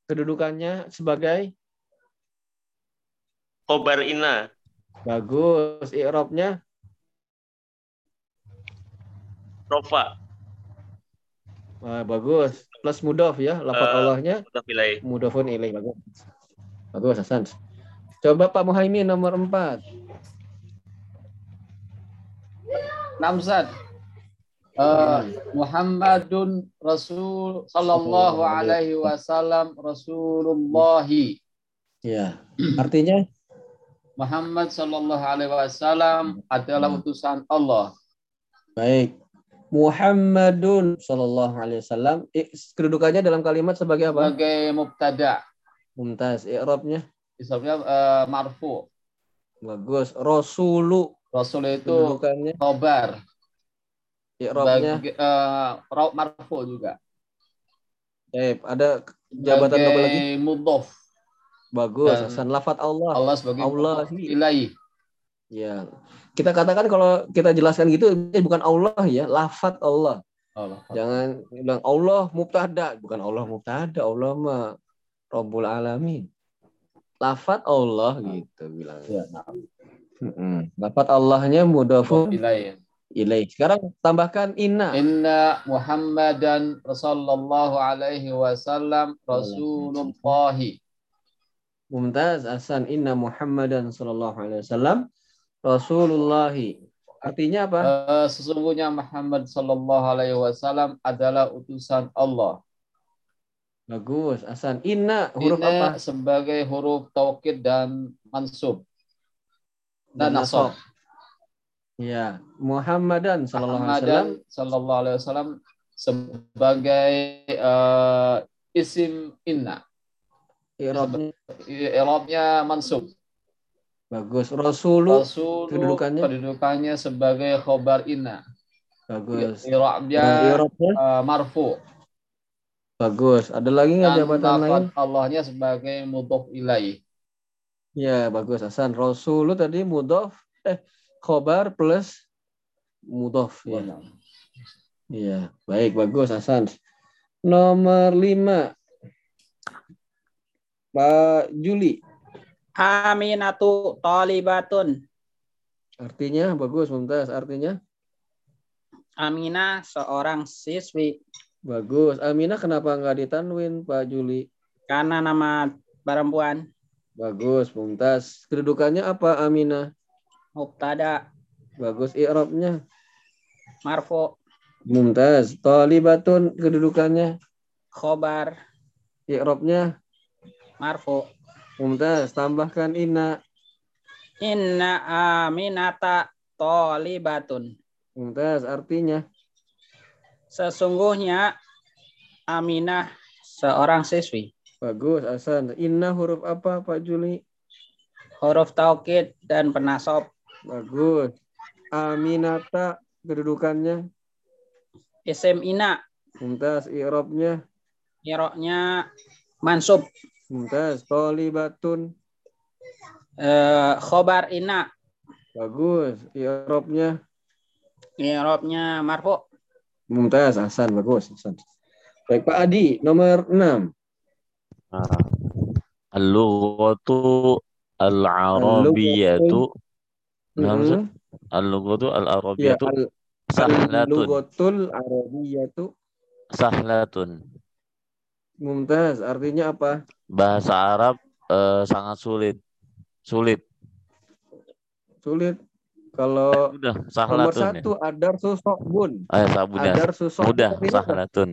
kedudukannya sebagai Khobar ina. bagus. Irobnya Rofa. ah, bagus. Plus mudof ya, lafaz Eh, Allahnya mudofun ilaih bagus. Bagus Hasan. Coba Pak Muhaimin nomor 4. Namzat. Eh, Muhammadun Rasul sallallahu alaihi wasallam Rasulullahi. Ya. Artinya Muhammad sallallahu alaihi wasallam adalah utusan Allah. baik. Muhammadun sallallahu alaihi wasallam kedudukannya dalam kalimat sebagai apa? Sebagai mubtada. Mumtaz. I'rabnya Ismnya eh, marfu. bagus. Rasulu Rasul itu kedudukannya. I'rabnya Sebagai, eh, raut marfu juga. eh ada jabatan double lagi. mudhof. Bagus. Dan Hasan lafat Allah. Allah sebagai Allah mudhof ilaih. Ya. Kita katakan kalau kita jelaskan gitu bukan Allah ya, lafat Allah. Allah. Jangan bilang Allah mubtada, bukan Allah mubtada, Allah mah Rabbul Alamin. Lafat Allah gitu bilang. Ya, nah. Lafat Allahnya mudhafun ilaih. Ilaih. Sekarang tambahkan inna. Inna Muhammadan sallallahu alaihi wasallam Rasulullahi. Mumtaz Hasan inna Muhammadan sallallahu alaihi wasallam Rasulullah. Artinya apa? Eh, sesungguhnya Muhammad sallallahu alaihi wasallam adalah utusan Allah. Bagus. Hasan inna huruf Ini apa? sebagai huruf taukid dan mansub dan nasab. Ya, Muhammadan sallallahu alaihi wasallam sallallahu alaihi wasallam sebagai eh, isim inna. i'rabnya I'rabnya mansub. bagus. Rasulu Rasul kedudukannya? kedudukannya sebagai khobar inna. bagus. I'rabnya eh, marfu. bagus. Ada lagi nggak jabatan lain? Allahnya sebagai mudhof ilaih. Ya, bagus Hasan. Rasulu tadi mudhof eh khobar plus mudhof ya. Iya, baik bagus Hasan. Nomor lima Pak Juli. Aminatu tolibatun. Artinya bagus Mumtaz. Artinya Aminah seorang siswi. bagus. Aminah kenapa nggak ditanwin Pak Juli? Karena nama perempuan. Bagus Mumtaz. Kedudukannya apa Aminah? Mubtada. Bagus i'rabnya. Marfu. Mumtaz. Talibatun kedudukannya. Khobar. I'rabnya. Marfu. Mumtaz. Tambahkan inna. Inna aminata tolibatun. Mumtaz. Artinya. Sesungguhnya Aminah seorang siswi. Bagus Hasan. Inna huruf apa Pak Juli? Huruf taukid dan penasob. Bagus. Aminata kedudukannya. Isim ina. Mumtaz. I'rabnya. Iroknya mansub. Mumtaz. Talibatun. Eh, khobar ina. Bagus. I'rabnya. Irobnya marfu. Mumtaz. Hasan. Bagus. Hasan. Baik Pak Adi. Nomor 6. Al-lughatu al-arabiyatu Nah, Maksud? Mhm. al-lughatu Ya, al-arabiyatu al sahlatun Lugatul Arabiyatu sahlatun. Mumtaz. Artinya apa? Bahasa Arab eh, sangat sulit. Sulit. Sulit. Kalau Udah, nomor sahlatun ya. satu adar susokbun. Eh, sabunnya. Adar susok. Mudah, sahlatun.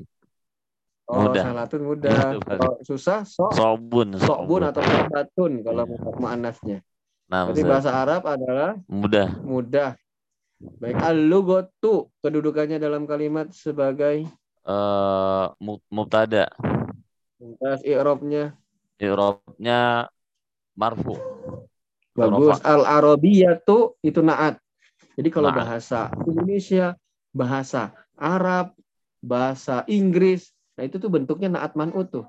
Oh, mudah. salatun mudah. Mudah. Kalau susah sok Sobun, sokbun atau salatun kalau Iya. muannasnya. Nah, Berarti bahasa Arab adalah mudah. mudah. Baik, al-lugatu kedudukannya dalam kalimat sebagai Eh, mu- mubtada. mumtaz i'rabnya I'rabnya marfu. bagus. Al-arabiyatu itu naat. Jadi kalau Naat. bahasa Indonesia, bahasa Arab, bahasa Inggris, nah itu tuh bentuknya naat man'ut tuh.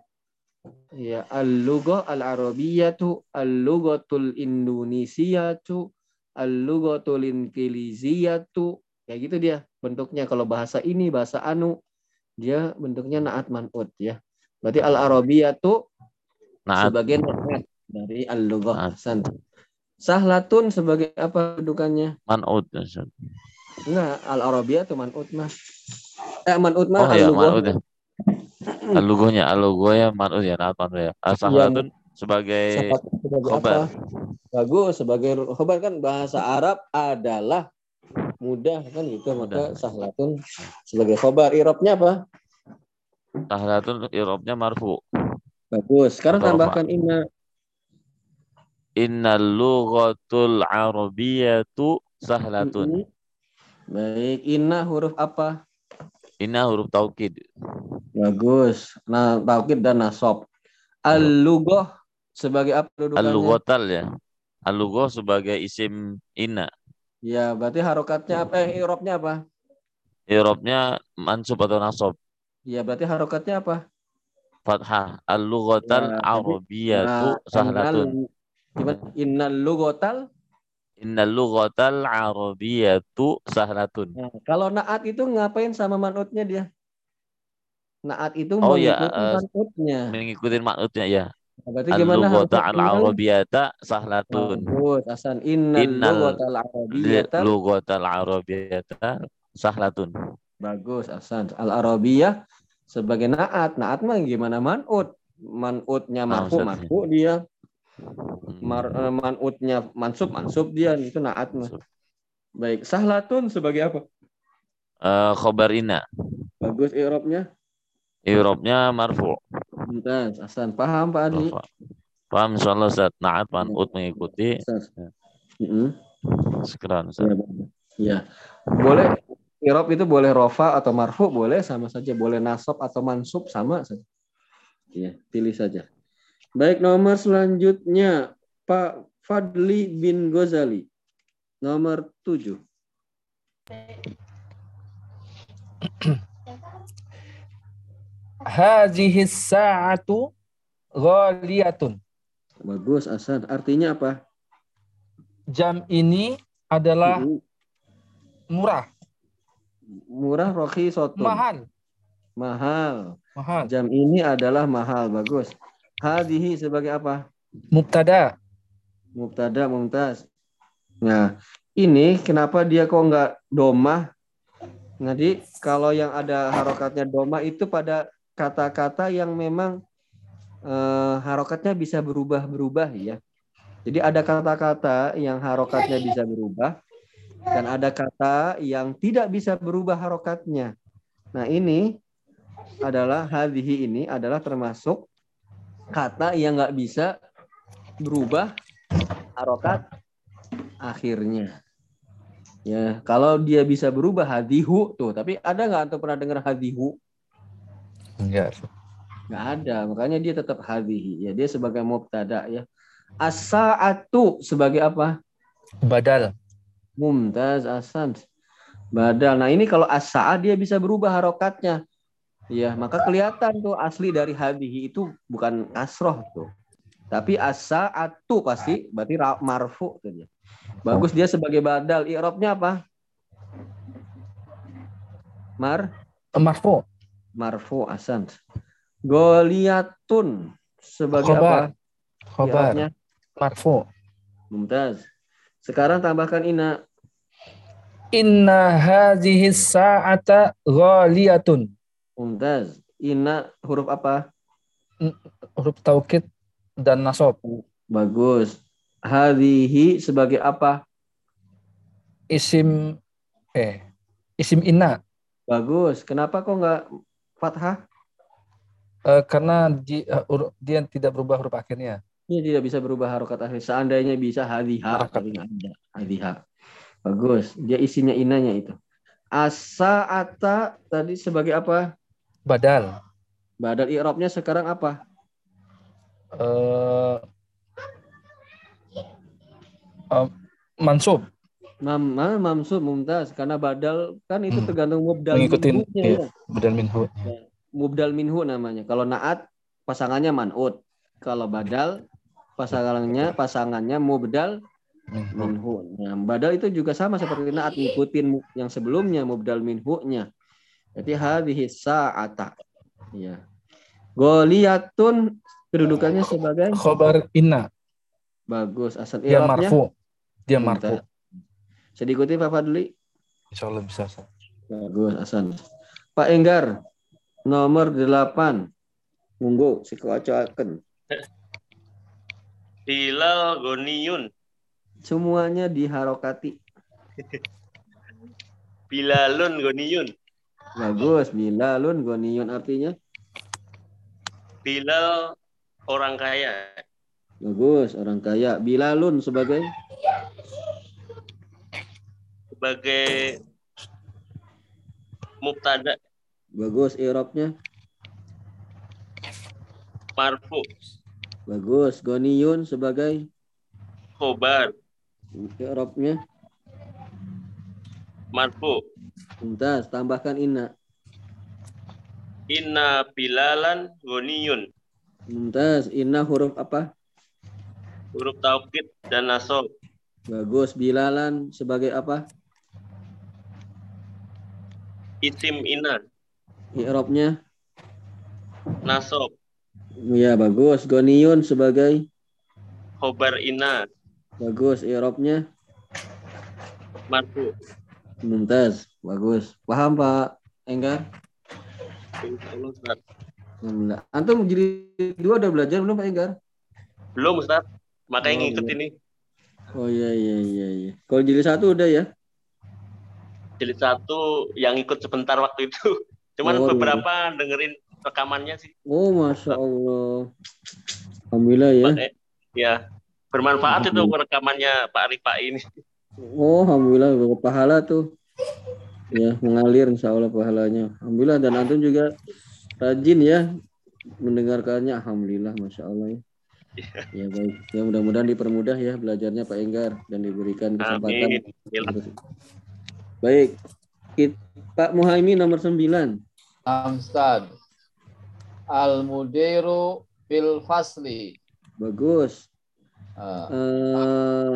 Ya, al-lughah al-arabiyatu, al-lughatul indonesiatu, al-lughatul inqiliziyatu. Kayak gitu dia bentuknya kalau bahasa ini bahasa anu dia bentuknya naat man'ut ya. Berarti al-arabiyatu Naat. sebagai naat dari al-lughah. Sahlatun sebagai apa dudukannya? Man'ud. Ustaz. Enggak, al-arabiyah atau man'ut mah. Eh man'ut mah Oh ya, al-lughah. ya. Al-lughahnya, al-lughahnya man'ud ya, naat man'ud ya. As-sahlatun sebagai sebagai khobar. apa? Bagus sebagai khobar kan bahasa Arab adalah mudah kan gitu maka sahlatun sebagai khobar. Irobnya apa? sahlatun i'rabnya marfu. Bagus. Sekarang Atau tambahkan inna. Innal lughatul arabiyatu sahlatun. Baik, inna huruf apa? Inna huruf taukid. Bagus. Nah, taukid dan nasab. Al-lughah sebagai apa dudukannya? Al-lughatal ya. Al-lughah sebagai isim inna. Ya, berarti harokatnya apa? Eh, irobnya apa? I'rabnya mansub atau nasab? Ya, berarti harokatnya apa? Fathah. Al-lughatal Ya, arabiyatu Nah, sahlatun. Gimana? Innal lugotal. Innal lughatal arabiyatu sahlatun. Nah, kalau naat itu ngapain sama manutnya dia? Naat itu Oh, ya, mengikuti eh, manutnya. Mengikuti maknanya ya. Nah, berarti gimana Al-lughata harokat innal? al-arabiyata sahlatun. Bagus, Hasan. Innal lugotal arabiyata. Lughatal arabiyata sahlatun. Bagus, Hasan. Al arabiyah sebagai naat. Naat mah gimana manut? Manutnya Ah, marfu, ya. marfu dia. Hmm. Mar, eh, manutnya mansub, mansub dia. Itu naat mah. Baik, sahlatun sebagai apa? Eh, khobar inna. Bagus i'rabnya. I'rabnya marfu. Mumtaz, Hasan. Paham Pak Adi? Paham insyaallah Ustaz. Naat man'ut mengikuti. Ustaz. Ya. Sekarang Iya, Ustaz. Iya. Boleh i'rab itu boleh rofa atau marfu boleh sama saja, boleh nasab atau mansub sama saja. Iya, pilih saja. Baik, nomor selanjutnya Pak Fadli bin Ghazali. Nomor 7. Hazihi sa'atu ghaliyatun. Bagus, Hasan. Artinya apa? Jam ini adalah murah, Murah rohi sotun. mahal, Mahal. mahal. Jam ini adalah mahal. Bagus. Hadihi sebagai apa? Mubtada, Mubtada mumtaz. Nah, ini kenapa dia kok nggak domah? Jadi kalau yang ada harokatnya domah itu pada kata-kata yang memang eh, harokatnya bisa berubah-berubah ya. Jadi ada kata-kata yang harokatnya bisa berubah dan ada kata yang tidak bisa berubah harokatnya. Nah ini adalah hadhihi ini adalah termasuk kata yang nggak bisa berubah harokat akhirnya. Ya, kalau dia bisa berubah hadihu tuh, tapi ada nggak antum pernah dengar hadihu? enggak. Nggak ada, makanya dia tetap hadihi. Ya, dia sebagai mubtada ya. As-sa'atu sebagai apa? Badal, Mumtaz asan. Badal. Nah, ini kalau as-sa'a dia bisa berubah harokatnya. Ya, maka kelihatan tuh asli dari hadihi itu bukan kasroh tuh. Tapi as-sa'atu pasti berarti ra- marfu tuh dia. Bagus dia sebagai badal. I'rabnya apa? Mar marfu, marfu asan. Goliatun sebagai Khobar. apa? khobar, marfu. Mumtaz. Sekarang tambahkan ina Inna hazihi sa'ata ghaliyatun. Mumtaz. Ina huruf apa? Huruf taukid dan nasab. Bagus. Hadhihi sebagai apa? Isim eh isim inna Bagus. Kenapa kok nggak fathah? Eh, karena di, huruf- dia tidak berubah huruf akhirnya. Ini tidak bisa berubah harokat akhir. Seandainya bisa hadhiha, Harokat. tapi nggak ada. Hadhiha. Bagus. Dia isinya inanya itu. Asa-ata tadi sebagai apa? Badal. Badal i'rabnya sekarang apa? Eh eh, mansub Mama mamsub mumtaz karena badal kan itu Hmm. tergantung mubdal minhunya iya. ya. badal minhu. Mubdal minhu namanya. Kalau naat pasangannya manut. Kalau badal pasangannya pasangannya mubdal Minhu. Nah, badal itu juga sama seperti naat ngikutin yang sebelumnya mubdal minhu-nya. Jadi hadhihi sa'ata. Ya. Goliyatun kedudukannya sebagai Khobar inna. bagus asal Dia i'rabnya. marfu. Dia marfu. Bisa diikuti Pak Fadli? Insya Allah bisa. Ustaz. Bagus Hasan. Pak Enggar nomor 8. Monggo sikocoaken. Hilal Goniyun. Semuanya diharokati. Bilalun Goniyun. Bagus. Bilalun goniyun artinya Bilal orang kaya. bagus orang kaya. Bilalun sebagai Sebagai mubtada bagus i'rabnya marfu. bagus. Goniyun sebagai Khobar i'rabnya marfu. Mumtaz, tambahkan inna. Inna bilalan goniyun. Mumtaz, inna huruf apa? Huruf taukid dan nasob. Bagus. Bilalan sebagai apa? Isim inna. I'robnya? Nasob. Ya, bagus. Goniun sebagai? Khobar inna. Bagus. I'robnya? Marfu. Mumtaz. Bagus. Paham Pak Enggar? Alhamdulillah. Antum jadi dua udah belajar belum Pak Enggar? Belum Ustaz. Makanya Oh, ngikut iya. ini. Oh iya iya iya iya. Kalau jadi satu udah ya? Jadi satu yang ikut sebentar waktu itu. Cuman Oh, beberapa dengerin rekamannya sih. Oh masya Allah. Alhamdulillah ya. Pak, ya. Bermanfaat itu rekamannya Pak Rifai ini. Oh alhamdulillah berpahala tuh. Ya mengalir insya Allah pahalanya. Alhamdulillah dan antum juga rajin ya mendengarkannya. Alhamdulillah masya Allah ya. Ya baik. Ya mudah-mudahan dipermudah ya belajarnya Pak Enggar dan diberikan kesempatan. Amin. Baik. Kit- Pak Muhaimin nomor 9. Amstad. Al-mudiru fil fasli. Bagus. Eh, Eh,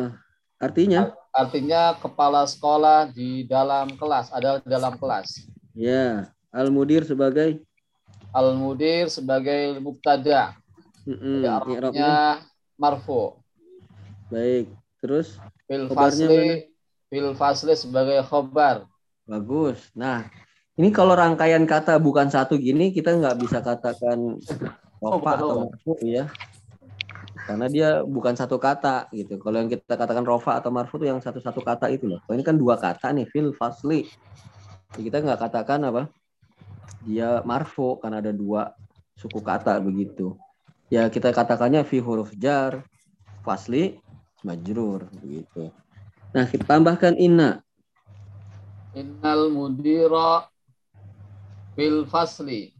artinya? Artinya kepala sekolah di dalam kelas, ada di dalam kelas. Ya. Al-Mudir sebagai? Al-mudir sebagai mubtada. I'rabnya? Arabnya marfu. Baik. Terus? Fil fasli, fil fasli sebagai khobar. Bagus. Nah, ini kalau rangkaian kata bukan satu gini, kita nggak bisa katakan rofa bukan atau marfu ya. Karena dia bukan satu kata gitu. Kalau yang kita katakan rofa atau marfu itu yang satu-satu kata itu loh. Ini kan dua kata nih, fil fasli. Jadi kita nggak katakan apa? Dia marfu karena ada dua suku kata begitu. Ya kita katakannya fi huruf jar, fasli, majrur begitu. Nah, kita tambahkan inna. Innal mudira fil fasli.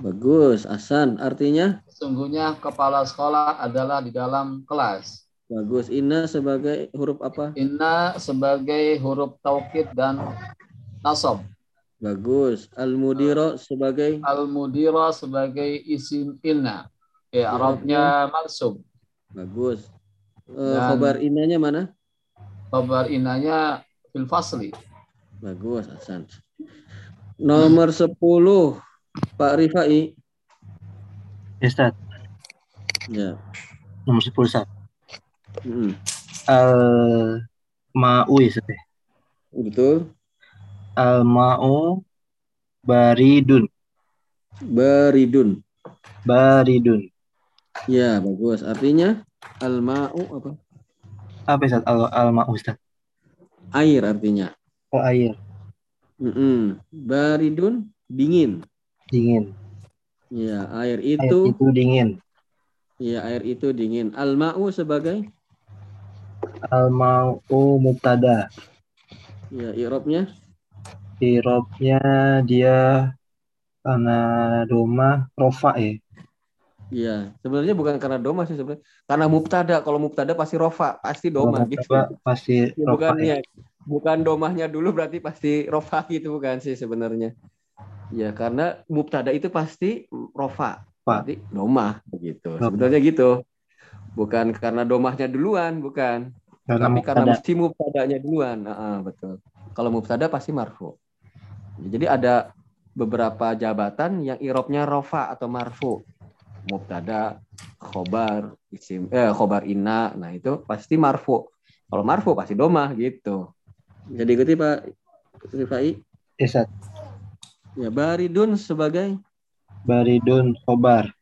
Bagus, Asan. Artinya Sesungguhnya kepala sekolah adalah di dalam kelas. bagus. Inna sebagai huruf apa? Inna sebagai huruf taukid dan nasab. Bagus. Al-mudiro sebagai Al-mudira sebagai isim inna. Ya, Arabnya mansub. bagus. Eh, Dan- khobar innanya mana? Kabar innanya fil fasli. Bagus, Hasan. Nomor 10, Pak Rifai. Ya, Ustaz. Ya. Nomor 10, Ustaz. Mm, Al-ma'u ya, Ustaz. ya? Betul. Al-ma'u baridun. Baridun. Baridun. Ya, bagus. Artinya al-ma'u apa? Apa Ustaz? Al- Al-ma'u, Ustaz. Air artinya. Oh, air. Mm-mm. Baridun dingin. Dingin. Ya, air Air itu itu dingin. ya air itu dingin. Al-ma'u sebagai Al-ma'u mubtada. ya i'rabnya Irobnya dia karena doma rofa ya. Iya, sebenarnya bukan karena doma sih sebenarnya. Karena mubtada. Kalau mubtada pasti rofa, pasti doma gitu. pasti Ya, rofa bukan ya. ya, bukan domahnya dulu berarti pasti rofa gitu bukan sih sebenarnya. Ya, karena mubtada itu pasti rofa, berarti domah begitu. Domah. Sebenarnya gitu. Bukan karena domahnya duluan, bukan. Karena Tapi karena mubtada. mesti mubtadanya duluan. Ah, betul. Kalau mubtada pasti marfu. Jadi ada beberapa jabatan yang irobnya rofa atau marfu. Mubtada, khobar, isim, eh, khobar inna. Nah itu pasti marfu. Kalau marfu pasti domah gitu. Jadi ikuti Pak Rifai. Ya, Ustaz. Ya baridun sebagai Baridun khobar.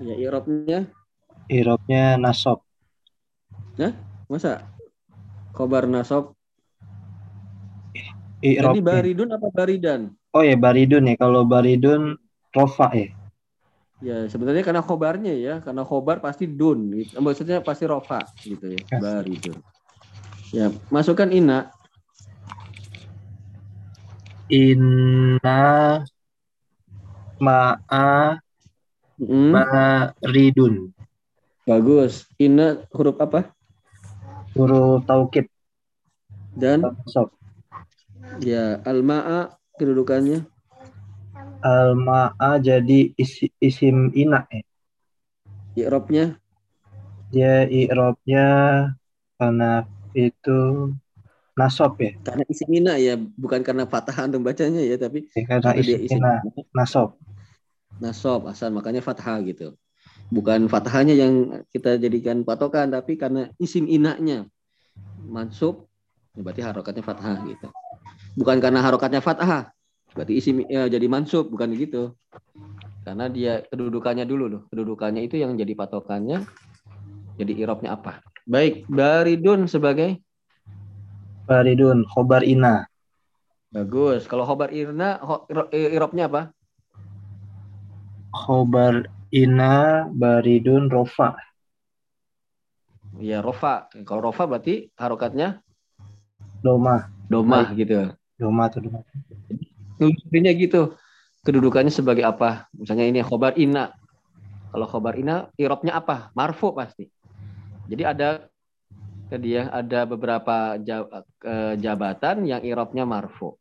ya irobnya Irobnya nasob. masa khobar nasob. Irob. Jadi baridun apa baridan? Oh ya baridun ya. Kalau baridun rofa ya. Ya sebenarnya karena khobarnya ya, karena khobar pasti dun, gitu. maksudnya pasti rofa gitu ya, baridun. Ya masukkan ina, Inna ma'a Mm, baridun. bagus. Ina huruf apa? Huruf taukid. Dan Nasob. Ya, al-ma'a kedudukannya Al-ma'a jadi isi, isim ina ya. i'rabnya Dia i'rabnya karena itu nasab ya. karena isim ina ya, bukan karena fathah antum bacanya ya, tapi Ya, Karena karena dia isim isim ina nasab. nasab asal makanya fathah gitu. Bukan fathahnya yang kita jadikan patokan, tapi karena isim inanya mansub, ya berarti harokatnya fathah gitu. Bukan karena harokatnya fathah, berarti isim ya, jadi mansub, bukan gitu. Karena dia kedudukannya dulu loh, kedudukannya itu yang jadi patokannya. Jadi irobnya apa? Baik, baridun sebagai Baridun khobar ina. bagus. Kalau khobar irna, ho- iro- irobnya apa? Khobar ina baridun rofa. Ya rofa. Kalau rofa berarti harokatnya Doma. domah gitu. Doma atau doma. Nulisnya gitu. Kedudukannya sebagai apa? Misalnya ini khobar ina. Kalau khobar ina, irobnya apa? Marfu pasti. Jadi ada tadi ya, ada beberapa ja- jabatan yang irobnya marfu.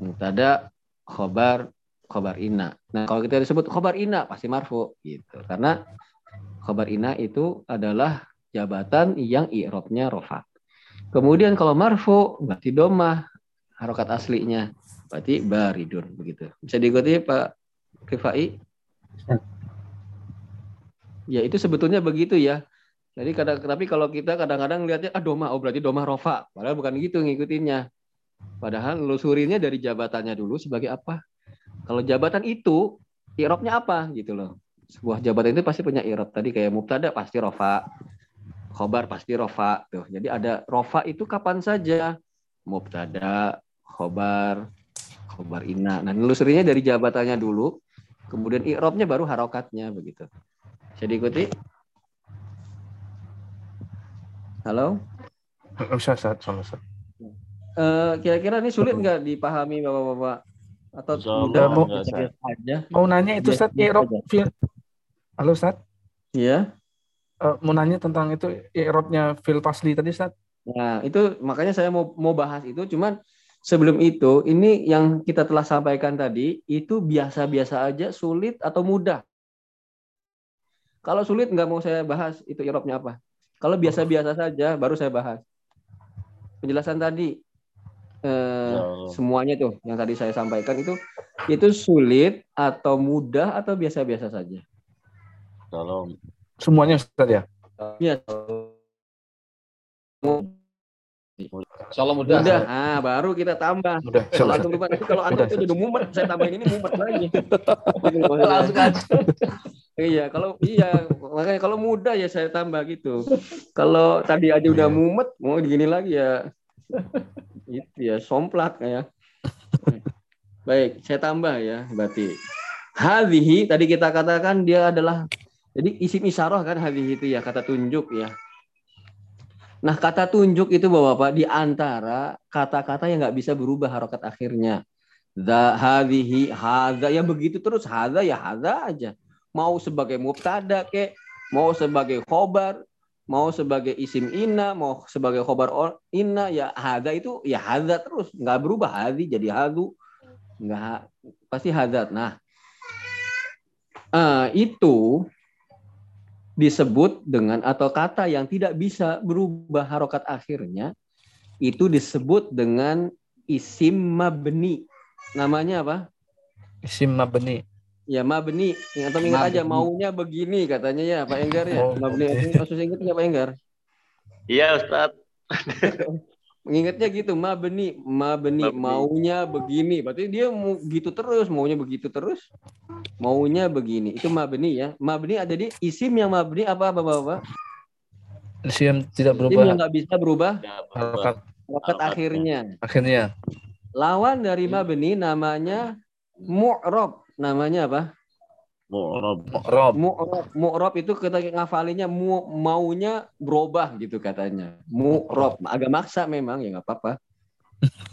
Mubtada, khobar, khobar ina. Nah kalau kita disebut khobar ina pasti marfu gitu. Karena khobar ina itu adalah jabatan yang irobnya rofa. Kemudian kalau marfu berarti domah harokat aslinya berarti baridun begitu. Bisa diikuti Pak Rifai? Ya itu sebetulnya begitu ya. Jadi kadang tapi kalau kita kadang-kadang lihatnya ah doma oh berarti doma rofa. Padahal bukan gitu ngikutinnya. Padahal nelusurinnya dari jabatannya dulu sebagai apa? Kalau jabatan itu irobnya apa gitu loh. Sebuah jabatan itu pasti punya irob. Tadi kayak mubtada pasti rofa. Khobar pasti rofa tuh. Jadi ada rofa itu kapan saja. Mubtada, khobar, khobar ina. Nah, nelusurinya dari jabatannya dulu, kemudian i'robnya baru harokatnya begitu. Bisa diikuti? Halo? Ustaz, Ustaz, Ustaz, Ustaz. Eh, kira-kira ini sulit nggak dipahami Bapak-bapak? Atau mudah biasa aja? Mau nanya itu Ustaz, fil Halo Ustaz, Iya. Eh, mau nanya tentang itu i'rabnya fil pasli tadi Ustaz. Nah, itu makanya saya mau mau bahas itu cuman sebelum itu ini yang kita telah sampaikan tadi itu biasa-biasa aja, sulit atau mudah. Kalau sulit nggak mau saya bahas itu irobnya apa. Kalau biasa-biasa saja baru saya bahas. Penjelasan tadi eh, Ya semuanya tuh yang tadi saya sampaikan itu itu sulit atau mudah atau biasa-biasa saja. Kalau Semuanya Ustaz ya. Iya. Insyaallah mudah. Mudah. Ah, baru kita tambah. Udah, Kalau antum lupa nanti kalau antum Udah. udah mumet, saya tambahin ini mumet lagi. Langsung aja. Iya, kalau iya makanya kalau muda ya saya tambah gitu. Kalau tadi aja udah Iya. mumet, mau gini lagi ya. Itu ya somplak ya. Baik, saya tambah ya berarti. Hadhihi tadi kita katakan dia adalah jadi isim isyarah kan hadhihi itu ya kata tunjuk ya. Nah kata tunjuk itu bapak-bapak di antara kata-kata yang nggak bisa berubah harokat akhirnya. Za hadhihi hadza yang begitu terus hadza ya hadza aja. Mau sebagai mubtada kek, mau sebagai khobar, mau sebagai isim inna, mau sebagai khobar inna ya hadza itu ya hadza terus nggak berubah hadzi jadi hadu nggak pasti hadat. Nah eh, itu disebut dengan atau kata yang tidak bisa berubah harokat akhirnya itu disebut dengan isim mabni. Namanya apa? Isim mabni. Ya mabni. Atau ingat aja maunya begini katanya ya Pak Enggar ya. Oh, mabni maksudnya ingat nggak Pak Enggar? Iya Ustaz. Mengingatnya gitu, mabni, mabni, Mabni. maunya begini. Berarti dia mau gitu terus, maunya begitu terus. Maunya begini. Itu mabni ya. Mabni ada di isim yang mabni apa apa Bapak? Isim tidak Isim yang berubah nggak bisa berubah Harokatnya. akhirnya. akhirnya. Lawan dari mabni namanya mu'rob. Namanya apa? Mu'rab. Mu'rob. Mu'rob itu kita ngafalinya mu, maunya berubah gitu katanya. Mu'rob. Agak maksa memang ya nggak apa-apa.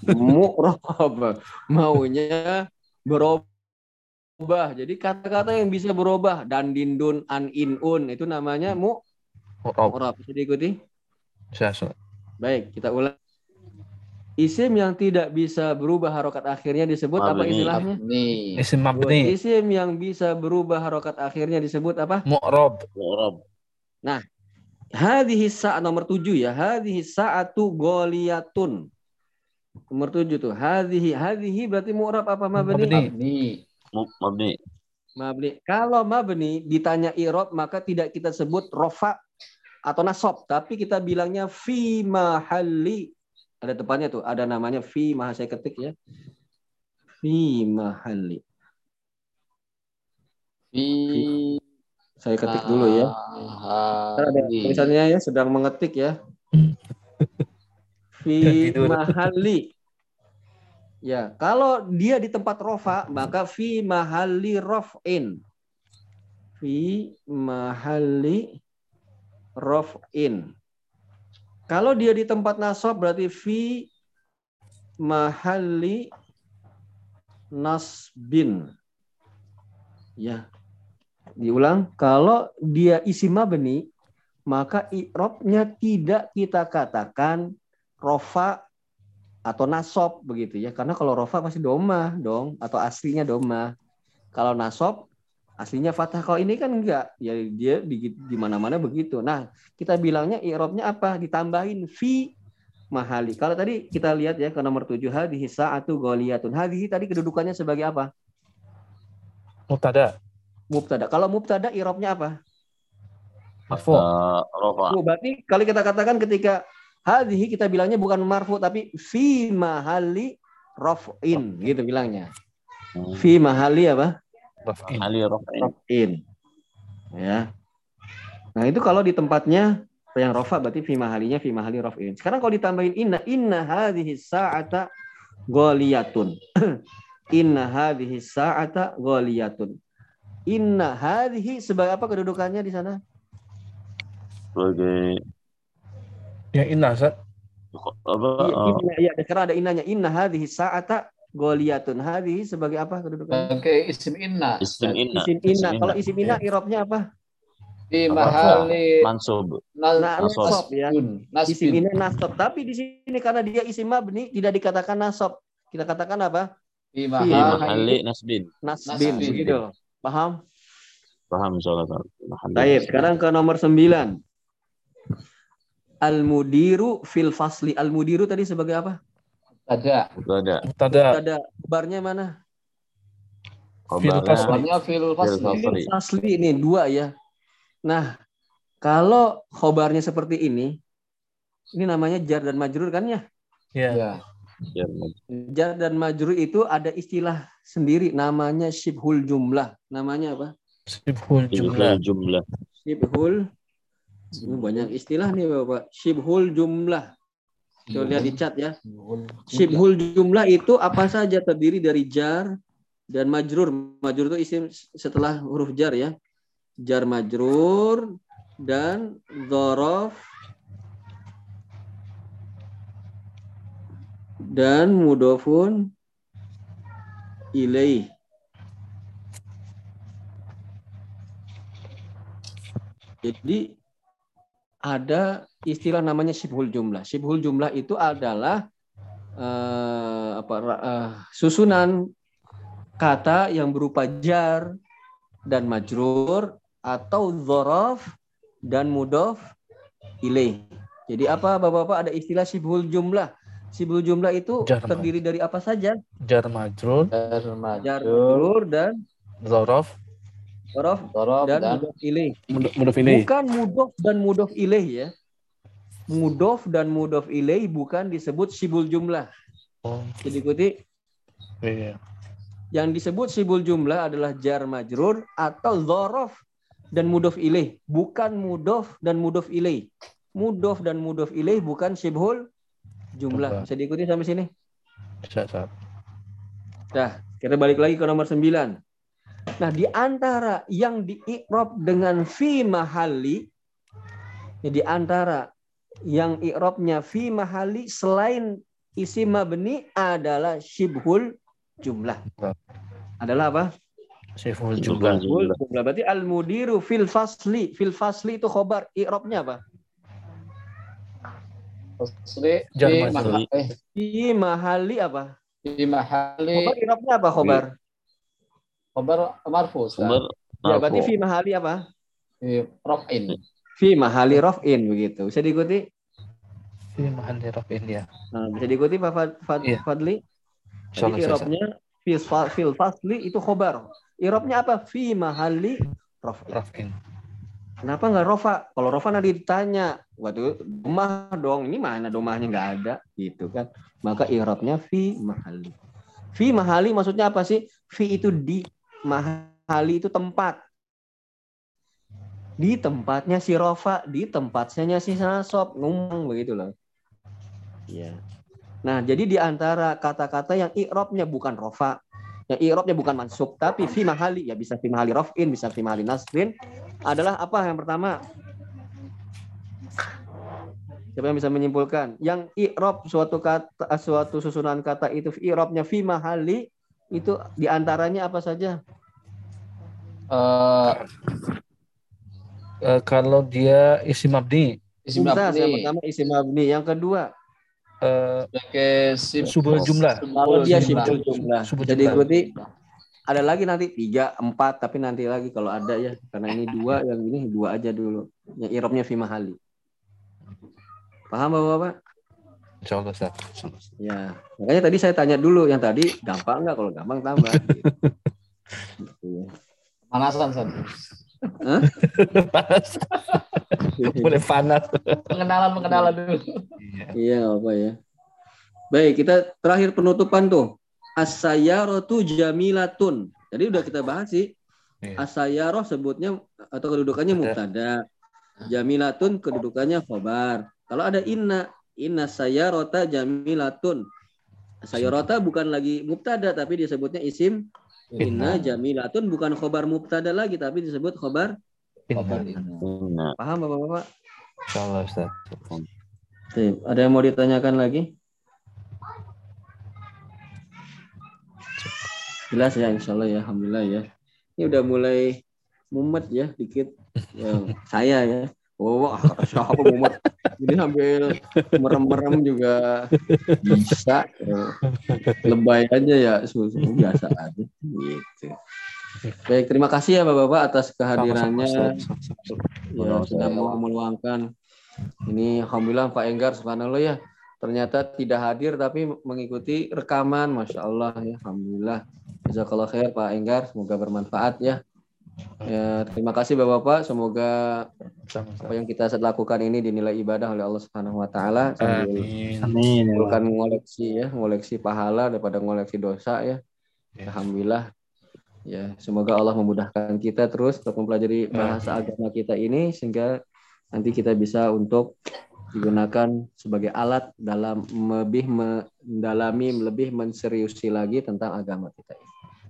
Mu'rob. Maunya berubah. Jadi kata-kata yang bisa berubah dan dindun an inun itu namanya mu Mu'rab. mu'rob. Bisa diikuti? Bisa. Baik, kita ulang. Isim yang tidak bisa berubah harokat akhirnya disebut apa Mabni. istilahnya? Mabni. Isim mabni. Isim yang bisa berubah harokat akhirnya disebut apa? Mu'rob. Mu'rab. Hadhihi sa'at nomor tujuh ya. Hadhihi sa'atu goliyatun. Nomor tujuh tuh. Hadhihi. Hadhihi berarti mu'rab apa mabni? Mabni. Mabni. Mabni. Kalau mabni ditanya irob maka tidak kita sebut rofa atau nasob. Tapi kita bilangnya fi mahalli. Ada depannya tuh. Ada namanya fi maha saya ketik ya. Fi mahalli. Fi Saya ketik dulu ya. Ada mahali. tulisannya ya sedang mengetik ya. Fi mahali. Ya, kalau dia di tempat rofa maka fi mahali rofin. Fi mahali rofin. Kalau dia di tempat nasab berarti fi mahali nasbin. Ya. Diulang, kalau dia isi mabni, maka i'robnya tidak kita katakan rofa atau nasob begitu ya. Karena kalau rofa pasti doma dong, atau aslinya doma. Kalau nasob aslinya fathah. Kalau ini kan enggak, ya dia di, di mana-mana begitu. Nah, kita bilangnya i'robnya apa? Ditambahin fi mahali. Kalau tadi kita lihat ya ke nomor 7 hadhihi sa'atu ghaliyatun. Hadhihi tadi kedudukannya sebagai apa? Mubtada. Mubtada. Kalau mubtada i'robnya apa? Marfu. Eh, Rofa. Oh, berarti kalau kita katakan ketika hadhihi kita bilangnya bukan marfu tapi fi mahali raf'in gitu bilangnya. Hmm. Fi mahali apa? Raf'in. Ali Rafa'in. Raf'in. Ya. Nah, itu kalau di tempatnya yang rofa berarti fi mahalinya fi mahali raf'in. Sekarang kalau ditambahin inna inna hadhihi sa'ata ghaliyatun. inna hadhihi sa'ata ghaliyatun. Inna hadhihi sebagai apa kedudukannya di sana? Sebagai Yang inna, Ustaz. apa? Iya, eh, inna, iya, sekarang ada innanya. Inna hadhihi sa'ata goliyatun. Hadhihi sebagai apa kedudukannya? Oke, isim inna. isim inna. Isim inna. Kalau isim inna irobnya apa? Apa? mahali Mansub. nas- Nah, Nasab. ya. Isim Nasbin. ini nasab. Tapi di sini karena dia isim mabni tidak dikatakan nasab. Kita katakan apa? Fi Fi Mahali. nasbin. Nasbin. Nasbin. Gitu. Paham? Paham insyaallah. Baik, sekarang ke nomor 9. Al-mudiru fil fasli. Al-mudiru tadi sebagai apa? Ada. Itu ada Mubtada. Ada kabarnya mana? Kabarnya fil fasli. fasli. Ini dua ya. Nah, kalau khobarnya seperti ini, ini namanya jar dan majrur kan ya? Ya. Ya. Ya, Jar dan majrur itu ada istilah sendiri namanya syibhul jumlah. Namanya apa? Jumlah jumlah. jumlah. Syibhul ini banyak istilah nih Bapak. Syibhul jumlah. Coba lihat di chat ya. Syibhul jumlah itu apa saja terdiri dari jar dan majrur. Majrur itu isim setelah huruf jar ya. Jar majrur dan dzaraf dan mudofun ilaih. Jadi ada istilah namanya syibhul jumlah. Syibhul jumlah itu adalah eh, apa eh, susunan kata yang berupa jar dan majrur atau dzaraf dan mudof ilaih. Jadi apa Bapak-bapak ada istilah syibhul jumlah. Syibhul jumlah itu Jar terdiri dari apa saja? Jar majrur. Jar Jar majrur. majrur dan Zorof. Dorob dan dan mudof ilaih. Mudof ini. Bukan mudof dan mudof ilaih ya. Mudof dan mudof ilaih bukan disebut syibul jumlah. Oh, Jadi ikuti iya. yang disebut syibul jumlah adalah jar majrur atau dzaraf dan mudof ilaih, bukan mudof dan mudof ilaih. Mudof dan mudof ilaih bukan syibhul jumlah. Jumlah. Bisa diikuti sampai sini? Bisa. Dah, kita balik lagi ke nomor 9. Nah, di antara yang di i'rab dengan fi mahali ya, di antara yang i'rabnya fi mahali selain isim mabni adalah syibhul jumlah. Adalah apa? Siful Jumlah. jumlah. Syibhul jumlah. Berarti al-mudiru fil fasli. Fil fasli itu khobar. I'rabnya apa? Fasli fi majrur. maha- eh Fi mahali apa? fi mahali Khobar irobnya apa khobar? Khabar marfu. Sumber Ya berarti marfu. fi mahali apa? Fi raf'in. Fi mahali rof'in begitu. Bisa diikuti? Fi mahalli raf'in ya. Nah, bisa diikuti Pak Fad- Fad- Iya. Fadli? Jadi irobnya fil, fa- fil fasli itu khobar. Irobnya apa? Fi mahali rof'in. Raf'in. Kenapa nggak rofa? Kalau rofa nanti ditanya, waduh, domah dong. Ini mana domahnya nggak ada, gitu kan? Maka irobnya fi mahali. Fi mahali maksudnya apa sih? Fi itu di, mahali itu tempat. Di tempatnya si rofa, di tempatnya si nasab, ngomong begitu loh. Iya. Nah, jadi di antara kata-kata yang irobnya bukan rofa, yang irobnya bukan mansub, tapi fi mahali, ya bisa fi mahali rofin, bisa fi mahali nasrin, adalah apa yang pertama? Siapa yang bisa menyimpulkan? Yang i'rab suatu kata suatu susunan kata itu i'rabnya fi mahali itu di antaranya apa saja? Eh Eh, kalau dia isim mabni, isim Mumtaz, yang pertama isim mabni, yang kedua eh, sebagai sim subul jumlah. kalau dia jumlah. simpul jumlah. Subul Jadi ikuti ada lagi nanti tiga, empat, tapi nanti lagi kalau ada ya, karena ini dua, yang ini dua aja dulu. Yang i'rabnya fi mahali. Paham bapak-bapak? Insyaallah Ustaz. Ya, makanya tadi saya tanya dulu yang tadi gampang nggak? Kalau gampang tambah. Gitu ya. pemanasan Ustaz. panas. Boleh panas. Pengenalan pengenalan dulu. Iya. Iya nggak apa ya. Baik, kita terakhir penutupan tuh. As-sayyaratu jamilatun. Jadi udah kita bahas sih. Iya. As-sayyarah sebutnya atau kedudukannya Ada. mubtada. Jamilatun kedudukannya khobar. Kalau ada inna, inna sayyarata jamilatun. Sayyarata bukan lagi mubtada tapi disebutnya isim inna jamilatun bukan khobar mubtada lagi tapi disebut khobar. Inna. Paham Bapak-bapak? Insyaallah Ustaz. Ada yang mau ditanyakan lagi? Jelas ya, insya Allah ya, alhamdulillah ya. Ini udah mulai mumet ya, dikit. Ya, saya ya. Oh, wah, siapa mumet? Jadi sambil merem-merem juga bisa. Ya. Lebay aja ya, susu biasa aja. Gitu. Baik, terima kasih ya Bapak-bapak atas kehadirannya. Ya, sudah mau meluangkan ini alhamdulillah Pak Enggar subhanallah ya. Ternyata tidak hadir tapi mengikuti rekaman, masya Allah ya, alhamdulillah. Jazakallah khair Pak Enggar, semoga bermanfaat ya. Ya, terima kasih Bapak-bapak, semoga apa yang kita lakukan ini dinilai ibadah oleh Allah Subhanahu wa taala Amin. Amin. bukan ngoleksi ya, ngoleksi pahala daripada ngoleksi dosa ya. Ya. Alhamdulillah. Ya, semoga Allah memudahkan kita terus untuk mempelajari bahasa agama kita ini sehingga nanti kita bisa untuk digunakan sebagai alat dalam lebih mendalami, lebih menseriusi lagi tentang agama kita ini.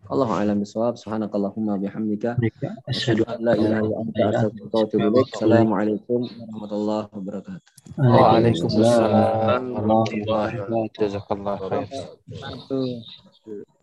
Allahu a'lam bishawab. Subhanakallahumma bihamdika asyhadu an la ilaha illa anta astaghfiruka wa atubu ilaik. Assalamualaikum warahmatullahi wabarakatuh. Waalaikumsalam warahmatullahi warahmatullahi wabarakatuh. Jazakallah khair. Wabarakatuh.